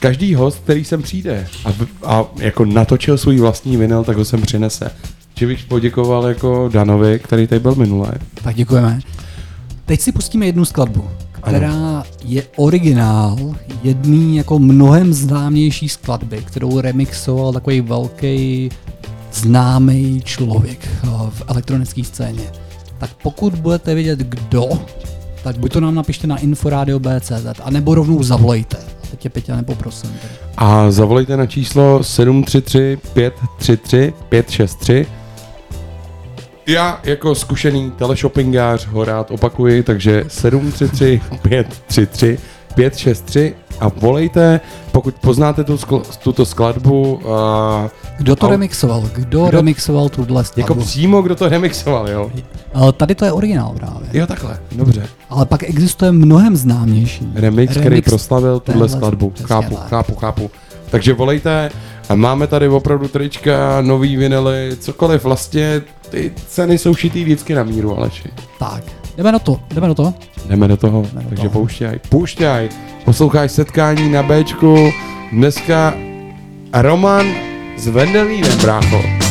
každý host, který sem přijde a, a jako natočil svůj vlastní vinyl, tak ho sem přinese. Že bych poděkoval jako Danovi, který tady byl minule. Tak děkujeme. Teď si pustíme jednu skladbu, která je originál jedný jako mnohem známější skladby, kterou remixoval takový velký známý člověk eh, v elektronické scéně. Tak pokud budete vědět kdo, tak buď to nám napište na inforadio.bcz, anebo rovnou zavolejte. Teď tě Peťa nepoprosím. A zavolejte na číslo 733 533 563. Já jako zkušený teleshoppingář ho rád opakuji, takže 733 533 563 a volejte, pokud poznáte tu skl- tuto skladbu. Uh, Kdo to remixoval? Kdo, remixoval tuhle skladbu? Jako přímo, kdo to remixoval, jo? Tady to je originál právě. Jo, takhle, dobře. Ale pak existuje mnohem známější. Remix, který Remix proslavil tuhle skladbu. Chápu, tak. chápu, chápu. Takže volejte a máme tady opravdu trička, nový vinily, cokoliv. Vlastně ty ceny jsou šitý vždycky na míru, Aleši. Tak, jdeme do toho, jdeme do toho. Jdeme do toho, takže pouštěj, pouštěj. Posloucháš setkání na Bčku. Dneska Roman s Vendelínem, brácho.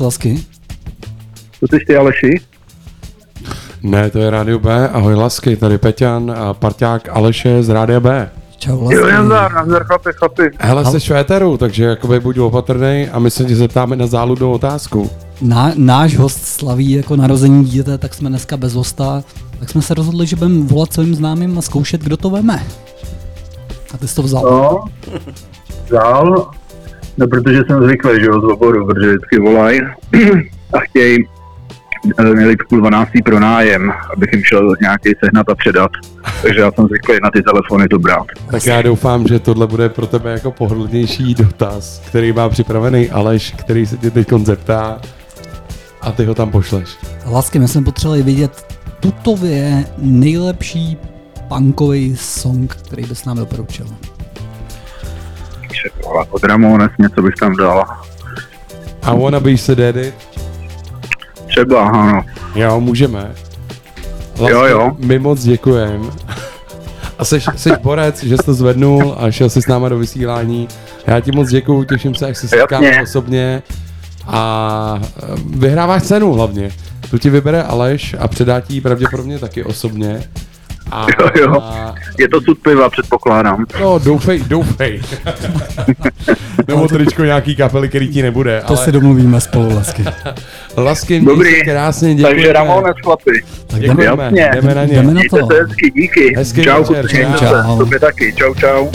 Lasky? to jsi ty Aleši? Ne, to je Rádio B. Ahoj Lasky, tady Peťan a parťák Aleše z Rádia B. Čau, Jo, nazdar, nazdar, chlapi, chlapi. Hele, jsi v éteru, takže jakoby buď opatrný a my se tě zeptáme na záludnou otázku. Ná, náš host slaví jako narození dítěte, tak jsme dneska bez hosta, tak jsme se rozhodli, že budeme volat svým známým a zkoušet, kdo to veme. A ty jsi to vzal. No, vzal, no protože jsem zvyklý, že jo, z oboru, protože vždycky volají (clears throat) a chtějí, eh, měli v půl dvanáctý pro nájem, abych jim šel nějaký sehnat a předat. Takže já jsem zvyklý na ty telefony to brát. Tak já doufám, že tohle bude pro tebe jako pohodlnější dotaz, který má připravený Aleš, který se tě teď zeptá a ty ho tam pošleš. Lasky, my jsme potřebovali vidět tutově nejlepší punkový song, který bys nám doporučil. Třeba Od Ramones něco bych tam dal. I wanna be sedated. Třeba, ano. Jo, můžeme. Jo, jo. My moc děkujem. A jsi, jsi borec, že jsi to zvednul a šel jsi s náma do vysílání. Já ti moc děkuju, těším se, jak se setkáme osobně. A eh, vyhráváš cenu hlavně. Tu ti vybere Aleš a předá ti ji pravděpodobně taky osobně. A, Jo, jo. A, Je to sud piva, předpokládám. no, doufej, doufej. (laughs) Nebo tričko nějaký kapely, který ti nebude. To si domluvíme spolu, Lasky. (laughs) Lasky, Dobrý. se krásně, děkujeme. Takže Ramones, chlapi. Tak Děkujeme, Jasně. jdeme na ně. Jdeme na Mějte to. se hezky, díky. Hezký čau, večer, čau. mějte se. Čau. Tobě taky, čau, čau.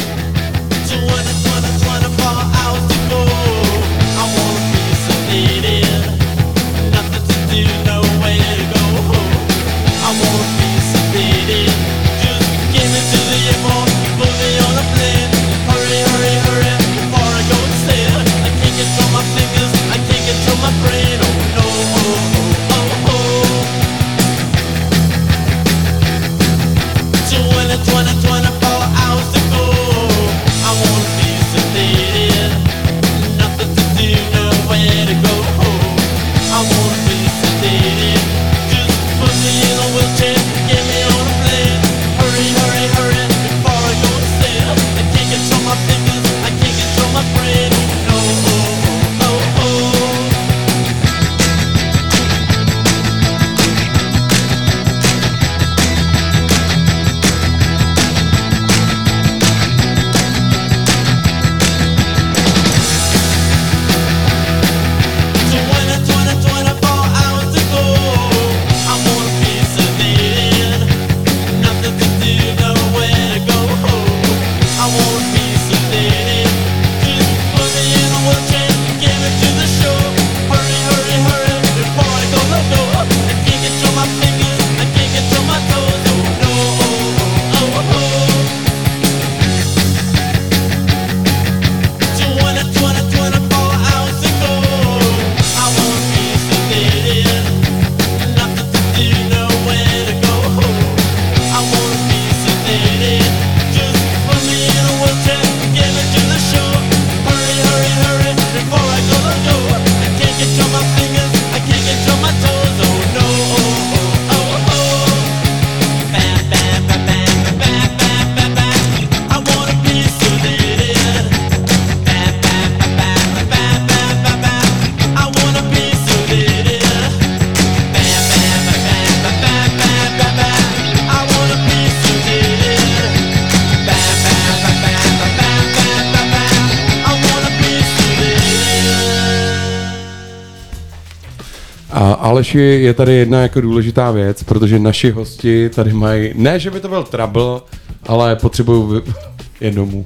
Aleši, je tady jedna jako důležitá věc, protože naši hosti tady mají, ne, že by to byl trouble, ale potřebují vy- (laughs) jednomu.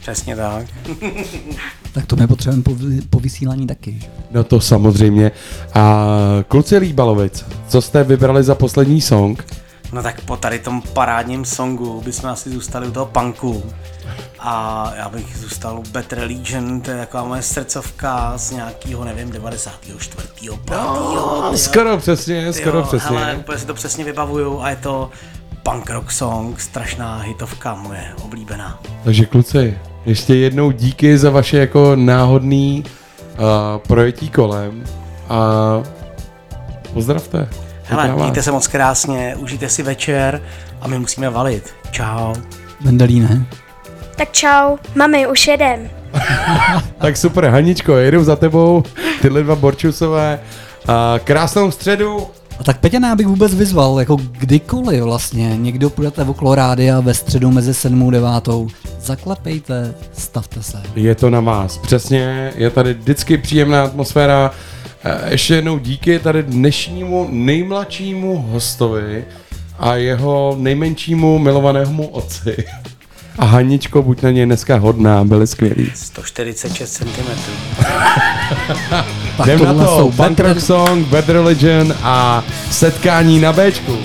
Přesně tak. (laughs) Tak to my potřebujeme po, po vysílání taky. No to samozřejmě. A kluci Líbalovic, co jste vybrali za poslední song? No tak po tady tom parádním songu bychom asi zůstali u toho punku. A já bych zůstal u Better Legion, to je taková moje srdcovka z nějakého, nevím, 94. 5. No, skoro přesně, skoro přesně. Hele, úplně si to přesně vybavuju a je to punk rock song, strašná hitovka moje, oblíbená. Takže kluci, ještě jednou díky za vaše jako náhodný uh, projetí kolem a pozdravte. Hele, mějte se moc krásně, užijte si večer a my musíme valit. Čau. Vendelí, ne? Tak čau, mami, už jedem. (laughs) Tak super, Haničko, jedu za tebou, tyhle dva Borčusové. A krásnou středu. A tak já bych vůbec vyzval, jako kdykoliv vlastně, někdo půjdete okolo rádia ve středu mezi 7 a 9, zaklepejte, stavte se. Je to na vás, přesně, je tady vždycky příjemná atmosféra. Eh, Ještě jednou díky tady dnešnímu nejmladšímu hostovi a jeho nejmenšímu milovanému otci. A Haničko, buď na něj dneska hodná, byli skvělí. 146 cm. (laughs) Jdem na to, jsou Punk Rock Song, Bad Religion a setkání na Bčku.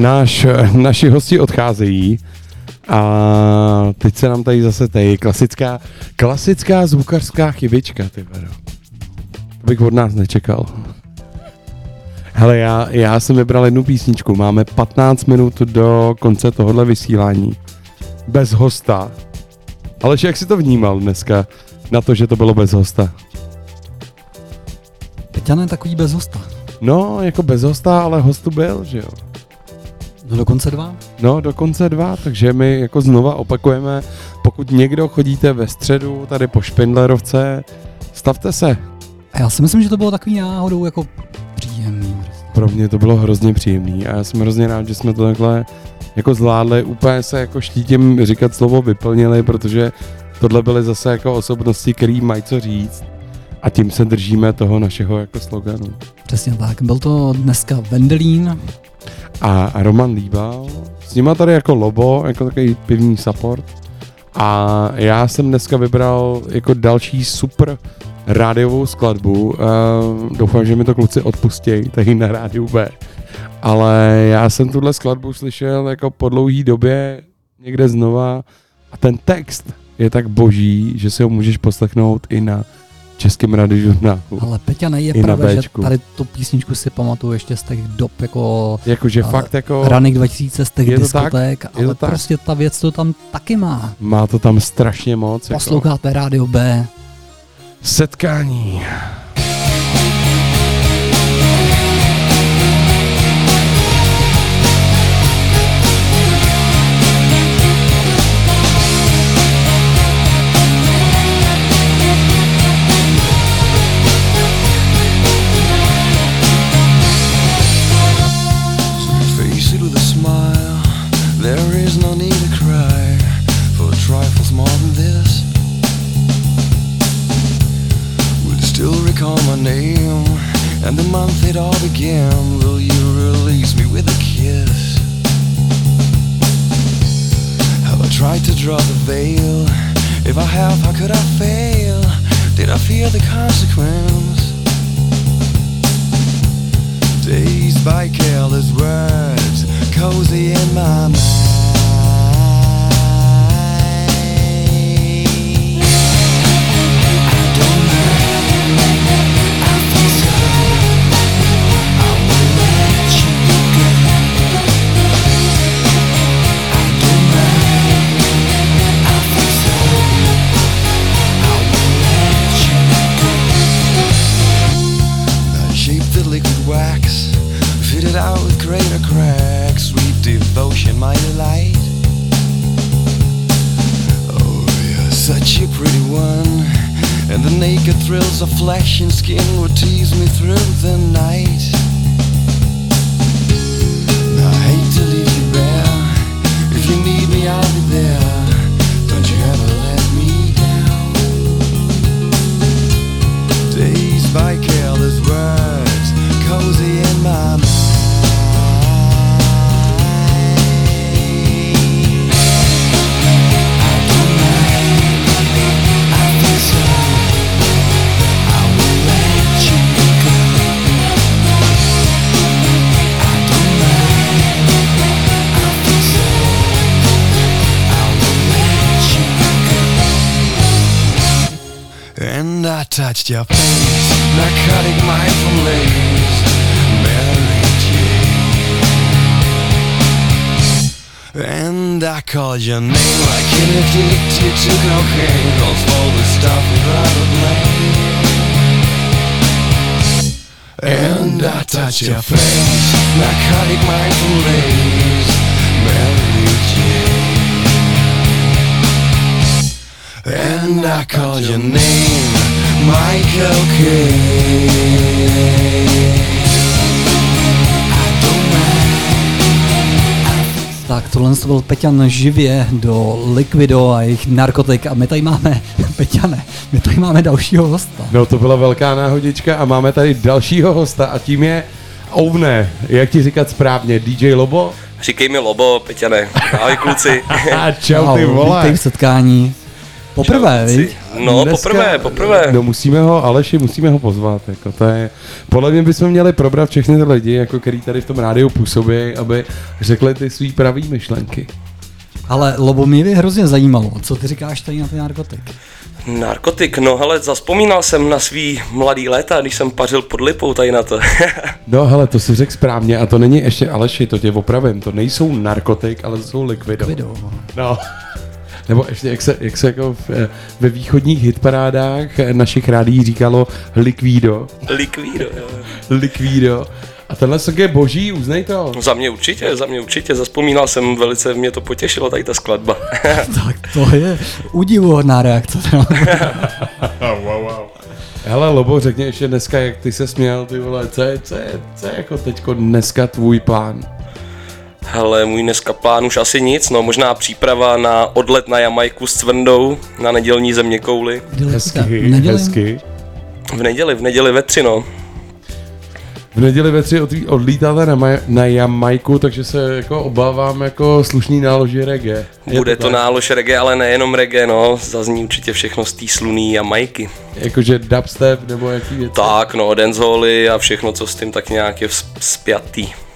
Náš, naši hosti odcházejí a teď se nám tady zase tady klasická, klasická zvukařská chybička, ty vado. To bych od nás nečekal. Hele, já, já jsem vybral jednu písničku. Máme 15 minut do konce tohohle vysílání. Bez hosta. Ale jak si to vnímal dneska na to, že to bylo bez hosta? Peťan je takový bez hosta. No, jako bez hosta, ale hostu byl, že jo? No dokonce dva. No, dokonce dva, takže my jako znova opakujeme, pokud někdo chodíte ve středu tady po Špindlerovce, stavte se. A já si myslím, že to bylo takový náhodou jako příjemný. prostě. Pro mě to bylo hrozně příjemný a já jsem hrozně rád, že jsme to takhle jako zvládli, úplně se jako štítím říkat slovo vyplnili, protože tohle byly zase jako osobnosti, který mají co říct a tím se držíme toho našeho jako sloganu. Přesně tak. Byl to dneska Vendelín. A, a Roman Líbal, s nima tady jako lobo, jako takový pivní support A já jsem dneska vybral jako další super rádiovou skladbu. Uh, doufám, že mi to kluci odpustějí tady na rádiu B. Ale já jsem tuhle skladbu slyšel jako po dlouhý době někde znova a ten text je tak boží, že si ho můžeš poslechnout i na českém radiožurnálu. Ale Peťa, je I na pravda, že tady tu písničku si pamatuju ještě z těch dob jako... Jakože fakt jako- Ranik 2000 z těch to tak, ale tak. prostě ta věc to tam taky má. Má to tam strašně moc. Jako Posloucháte Rádio B. setkání. And the month it all began. Will you release me with a kiss? Have I tried to draw the veil? If I have, how could I fail? Did I fear the consequence? Dazed by careless words, cozy in my mind. Out with greater cracks. Sweet devotion, my delight. Oh, you're such a pretty one. And the naked thrills of flesh and skin would tease me through the night. I hate to leave you bare. If you need me, I'll be there. Don't you ever let me down. By careless words, cozy in my mind. I touched your face, narcotic mindful lace, Mary Jane. And I called your name. Like an addicted to cocaine, calls for the stuff without a blame. And I touched your face, narcotic mindful lace, Mary Jane. And I called your name, Michael. Tak tohle to byl Peťan živě do Liquido a jejich narkotik a my tady máme, (laughs) Peťane, my tady máme dalšího hosta. No to byla velká náhodička a máme tady dalšího hosta a tím je Ovne, jak ti říkat správně, DJ Lobo? Říkej mi Lobo, Peťane. Ahoj kluci. (laughs) Čau ty vole. Vítej v setkání. Poprvé, Čau, viď? No, poprvé, poprvé. No musíme ho, Aleši, musíme ho pozvat, jako to je, podle mě bychom měli probrat všechny ty lidi, jako který tady v tom rádiu působí, aby řekli ty svý pravý myšlenky. Ale Lobo, mě by hrozně zajímalo, co ty říkáš tady na ty narkotik. Narkotik, no hele, zaspomínal jsem na svý mladý léta, když jsem pařil pod lipou tady na to. (laughs) No hele, to si řekl správně a to není ještě Aleši, to tě opravím, to nejsou narkotik, ale to jsou likvido. Likvido. No. Nebo ještě, jak se, jak se jako v, ve východních hitparádách našich rádí říkalo likvído. Likvído, jo. Likvído. A tenhle song je boží, uznej to. Za mě určitě, za mě určitě, zaspomínal jsem, velice mě to potěšilo, tady ta skladba. (laughs) tak to je udivuhodná reakce. No. (laughs) wow, wow. Hele, Lobo, řekni ještě dneska, jak ty se směl, ty vole, co je, co je, co je jako teďko dneska tvůj plán? Hele, můj dneska plán už asi nic, no možná příprava na odlet na Jamajku s Cvrndou na nedělní země kouli. Hezky, hezky. V neděli, v neděli ve tři, no. v neděli ve tři odlí- odlítáte na, Maj- na Jamajku, takže se jako obávám jako slušný náloží reggae. Je Bude to tak? nálož reggae, ale nejenom reggae, no. Zazní určitě všechno z té sluný a majky. Jakože dubstep nebo jaký věci? Tak, no, dancehally a všechno, co s tím tak nějak je vz-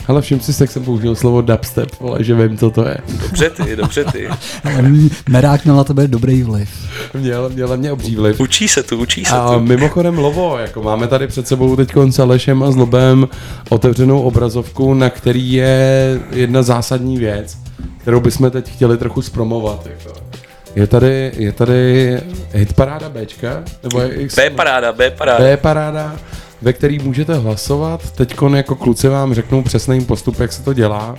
Ale všim si, jak jsem použil slovo dubstep, vole, že vím, co to je. Dobře ty, dobře ty. Ale (laughs) Merák měl na tebe dobrý vliv. Měl, měl na mě obří vliv. Učí se tu, učí se A tu. mimochodem Lovo, jako máme tady před sebou teď s Alešem a Zlobem otevřenou obrazovku, na který je jedna zásadní věc, kterou bychom teď chtěli trochu zpromovat. Jako. Je tady, je tady hitparáda Bčka, nebo je, B paráda, B paráda. B paráda, ve který můžete hlasovat. Teď jako kluci vám řeknou přesný postup, jak se to dělá.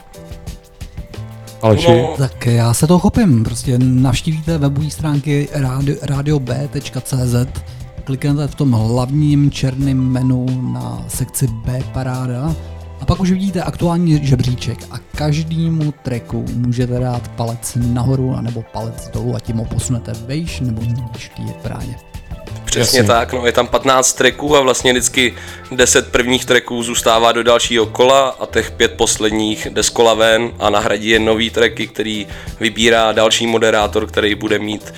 Aleši? No. Tak já se toho chopím. Prostě navštívíte webové stránky radio, radiob.cz, kliknete v tom hlavním černém menu na sekci B paráda a pak už vidíte aktuální žebříček a každému tracku můžete dát palec nahoru nebo palec dolů a tím ho posunete vejš nebo níž v té parádě. Přesně Jasně. tak, no je tam 15 tracků a vlastně vždycky 10 prvních tracků zůstává do dalšího kola a těch pět posledních jde z kola ven a nahradí je nový tracky, který vybírá další moderátor, který bude mít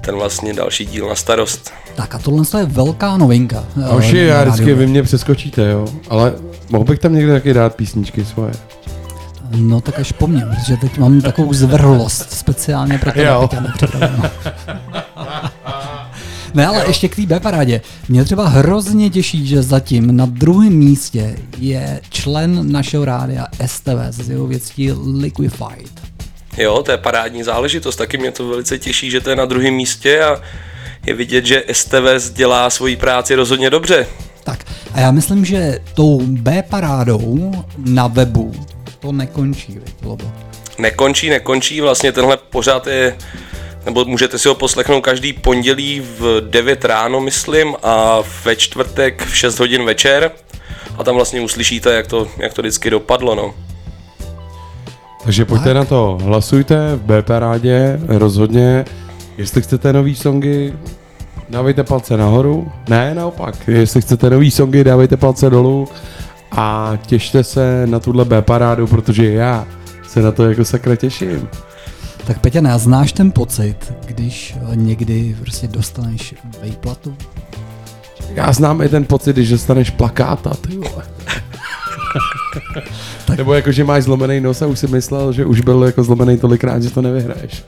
ten vlastně další díl na starost. Tak a tohle je velká novinka. eh, Hoši, na já vždycky vy mě přeskočíte, jo. Ale mohl bych tam někde taky dát písničky svoje. No tak až po mně, protože teď mám takovou zvrhlost speciálně pro tebe. (laughs) Ne, ale ještě k té B parádě. Mě třeba hrozně těší, že zatím na druhém místě je člen našeho rádia STV s jeho věcí Liquified. Jo, to je parádní záležitost, taky mě to velice těší, že to je na druhém místě a je vidět, že STVS dělá svoji práci rozhodně dobře. Tak a já myslím, že tou B parádou na webu to nekončí, Lobo? Nekončí, nekončí, vlastně tenhle pořád je, nebo můžete si ho poslechnout každý pondělí v 9 ráno, myslím, a ve čtvrtek v 6 hodin večer. A tam vlastně uslyšíte, jak to, jak to vždycky dopadlo, no. Takže pojďte na to, hlasujte v B parádě, rozhodně. Jestli chcete nový songy, dávejte palce nahoru. Ne, naopak, jestli chcete nový songy, dávejte palce dolů a těšte se na tuhle B parádu, protože já se na to jako sakra těším. Tak Peťane, a znáš ten pocit, když eh, někdy prostě dostaneš vejplatu? Já znám i ten pocit, když dostaneš plakáta, ty vole. (laughs) Nebo jako, že máš zlomený nos a už si myslel, že už byl jako zlomený tolikrát, že to nevyhraješ.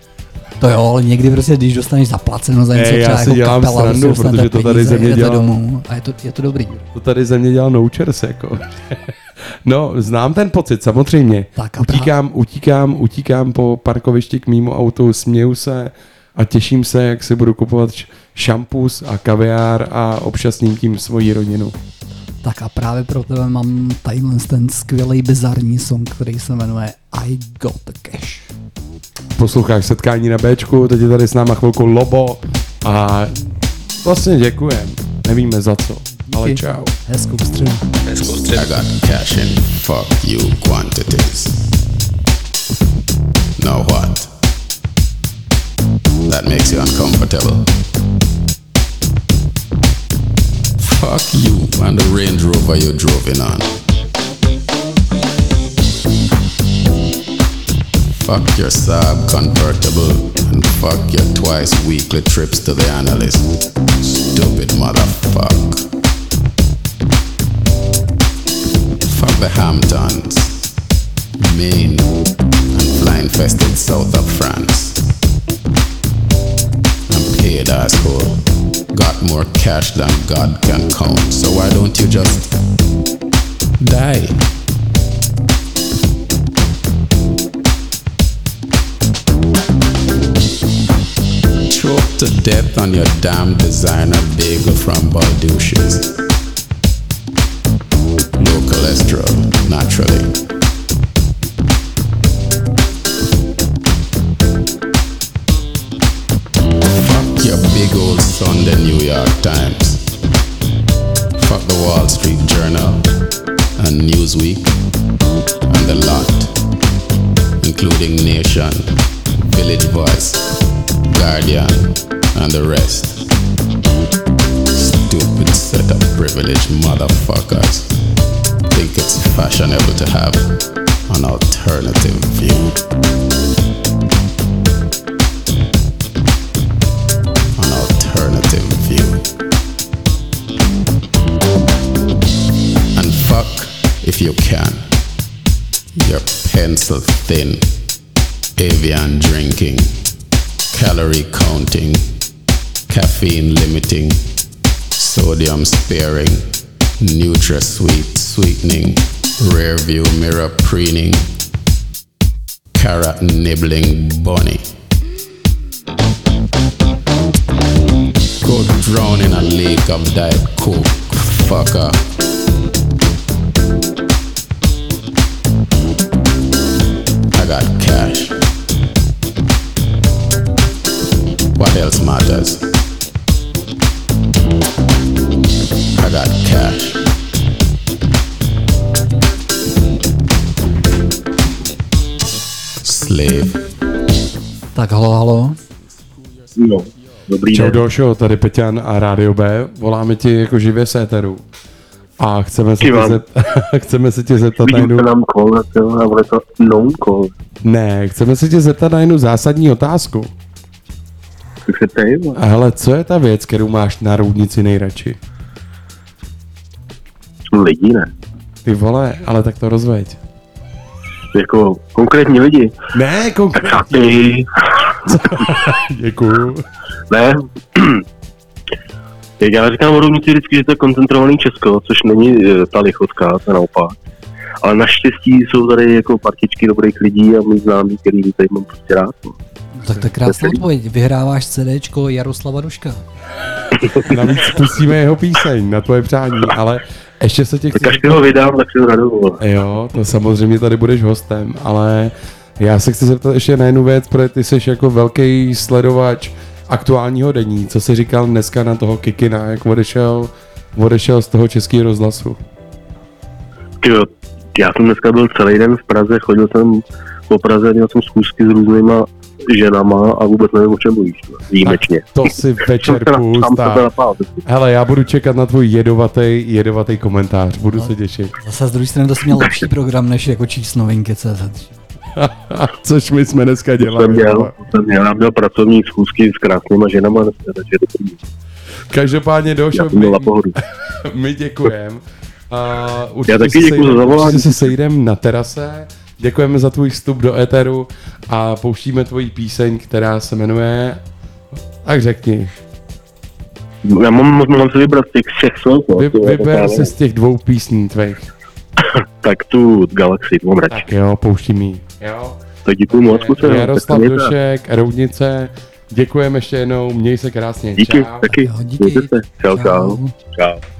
To jo, ale někdy prostě, když dostaneš zaplaceno za něco, Ne, já třeba si jako dělám kapela, srandu, prostě protože to tady peníze, ze mě jedete dělá- domů a je to, je to dobrý. To tady ze mě dělal Nouchers, jako. (laughs) No, znám ten pocit, samozřejmě. Tak a utíkám, utíkám, utíkám po parkovišti k mýmu autu, směju se a těším se, jak si budu kupovat šampus a kaviár a občasním tím svoji rodinu. Tak a právě pro tebe mám tadyhle ten skvělý bizarní song, který se jmenuje I Got the Cash. Posloucháš setkání na Bčku, teď je tady s náma chvilku Lobo a vlastně děkujem. Nevíme za co, ale Díky. čau. Hezkou středu. Hezkou středu. I got cash in fuck you quantities. Now what? That makes you uncomfortable. Fuck you and the Range Rover you drove in on. Fuck your Saab convertible and fuck your twice weekly trips to the analyst. Stupid motherfucker. Fuck the Hamptons, Maine, and fly infested south of France. I'm paid asshole. Got more cash than God can count. So why don't you just die? Choke to death on your damn designer bagel from Baldouches. Low cholesterol, naturally. Fuck your big old Sunday New York Times. Fuck the Wall Street Journal and Newsweek and the lot, including Nation, Village Voice, Guardian, and the rest. Stupid set of privileged motherfuckers. think it's fashionable to have an alternative view. An alternative view. And fuck if you can. Your pencil thin, avian drinking, calorie counting, caffeine limiting, sodium sparing, NutraSweet sweetening, rear view mirror preening, carrot nibbling bunny. Go drown in a lake of diet coke, fucker. I got cash. What else matters? I got cash. Slave. Tak halo, halo. No, dobrý Čau. Došo, tady Peťan a Rádio B. Voláme ti jako živě z éteru. A chceme se, tě, Kývám. zep... chceme se tě zeptat na jednu... nám call, a bude to non call. Ne, chceme se tě zeptat na jednu zásadní otázku. Se hele, co je ta věc, kterou máš na roudnici nejradši? Lidi ne. Ty vole, ale tak to rozveď. Jako konkrétní lidi. Ne, konkrétní. (laughs) Děkuju. Ne. (clears throat) Jak já říkám o rovnici vždycky, že to je koncentrovaný Česko, což není eh, ta lichotka, to naopak. Ale naštěstí jsou tady jako partičky dobrých lidí a my známí, který tady mám prostě rád. Tak to je krásná odpověď. Vyhráváš CDčko Jaroslava Duška. (laughs) Navíc pustíme jeho píseň na tvoje přání, ale ještě se tě chci... Tak ho vydám, tak si ho. Jo, to samozřejmě tady budeš hostem, ale já se chci zeptat ještě na jednu věc, protože ty jsi jako velký sledovač aktuálního denní. Co jsi říkal dneska na toho Kikina, jak odešel, odešel z toho českého rozhlasu? Jo, já jsem dneska byl celý den v Praze, chodil jsem po Praze, měl jsem schůzky s různýma ženama a vůbec nevím, o čem mluvíš. no, Výjimečně. To si večer (laughs) Jsem napál. Hele, já budu čekat na tvůj jedovatý, jedovatý komentář, budu se těšit. Zase z druhé strany to jsi měl lepší program, než jako číst novinky CZ. (laughs) Což my jsme dneska Jsem dělali. měl, jsem měl, já měl pracovní schůzky s krásnýma ženama takže dobrý. Každopádně došel, jsem pohodu. (laughs) my děkujeme. Uh, určitě Já taky se děkuju za zavolání. Se sejdeme na terase. Děkujeme za tvůj vstup do éteru a pouštíme tvoji píseň, která se jmenuje... Tak řekni. Já mám, mám si vybrat z těch všech slov. Vy, vyber si věc. z těch dvou písní tvých. (laughs) Tak tu Galaxy, tu mám radši. Tak jo, pouštím jí. Jo. Tak děkuju moc, kluci. Jaroslav. Došek, Roudnice. Děkujeme ještě jednou, měj se krásně. Díky, Čau. taky. Mějte se. Čau, čau. Čau.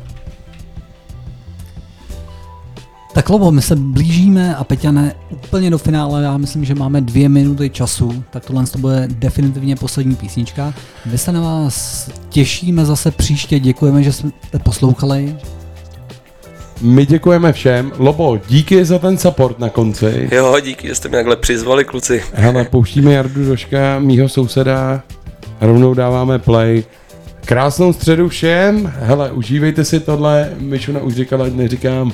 Tak Lobo, my se blížíme a Peťane úplně do finále, já myslím, že máme dvě minuty času, tak tohle to bude definitivně poslední písnička. My se na vás těšíme zase příště, děkujeme, že jste poslouchali. My děkujeme všem. Lobo, díky za ten support na konci. Jo, díky, že jste mě takhle přizvali, kluci. Hele, pouštíme Jardu Doška, mýho souseda, rovnou dáváme play. Krásnou středu všem, hele, užívejte si tohle, Mišuna už říkala, neříkám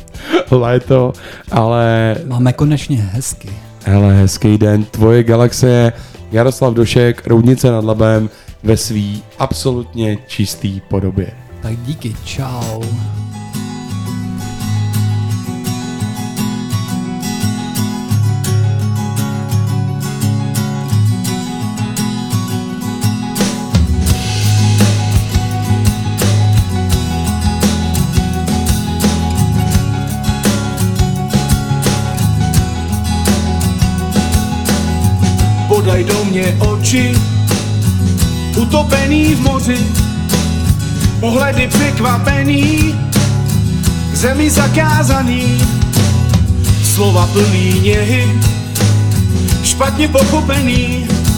(laughs) léto, ale Máme konečně hezky. hele, hezký den, tvoje galaxie, Jaroslav Došek, Roudnice nad Labem, ve svý absolutně čistý podobě. Tak díky, čau. Oči, utopený v moři, pohledy překvapený, zemi zakázaný, slova plný něhy, špatně pochopený,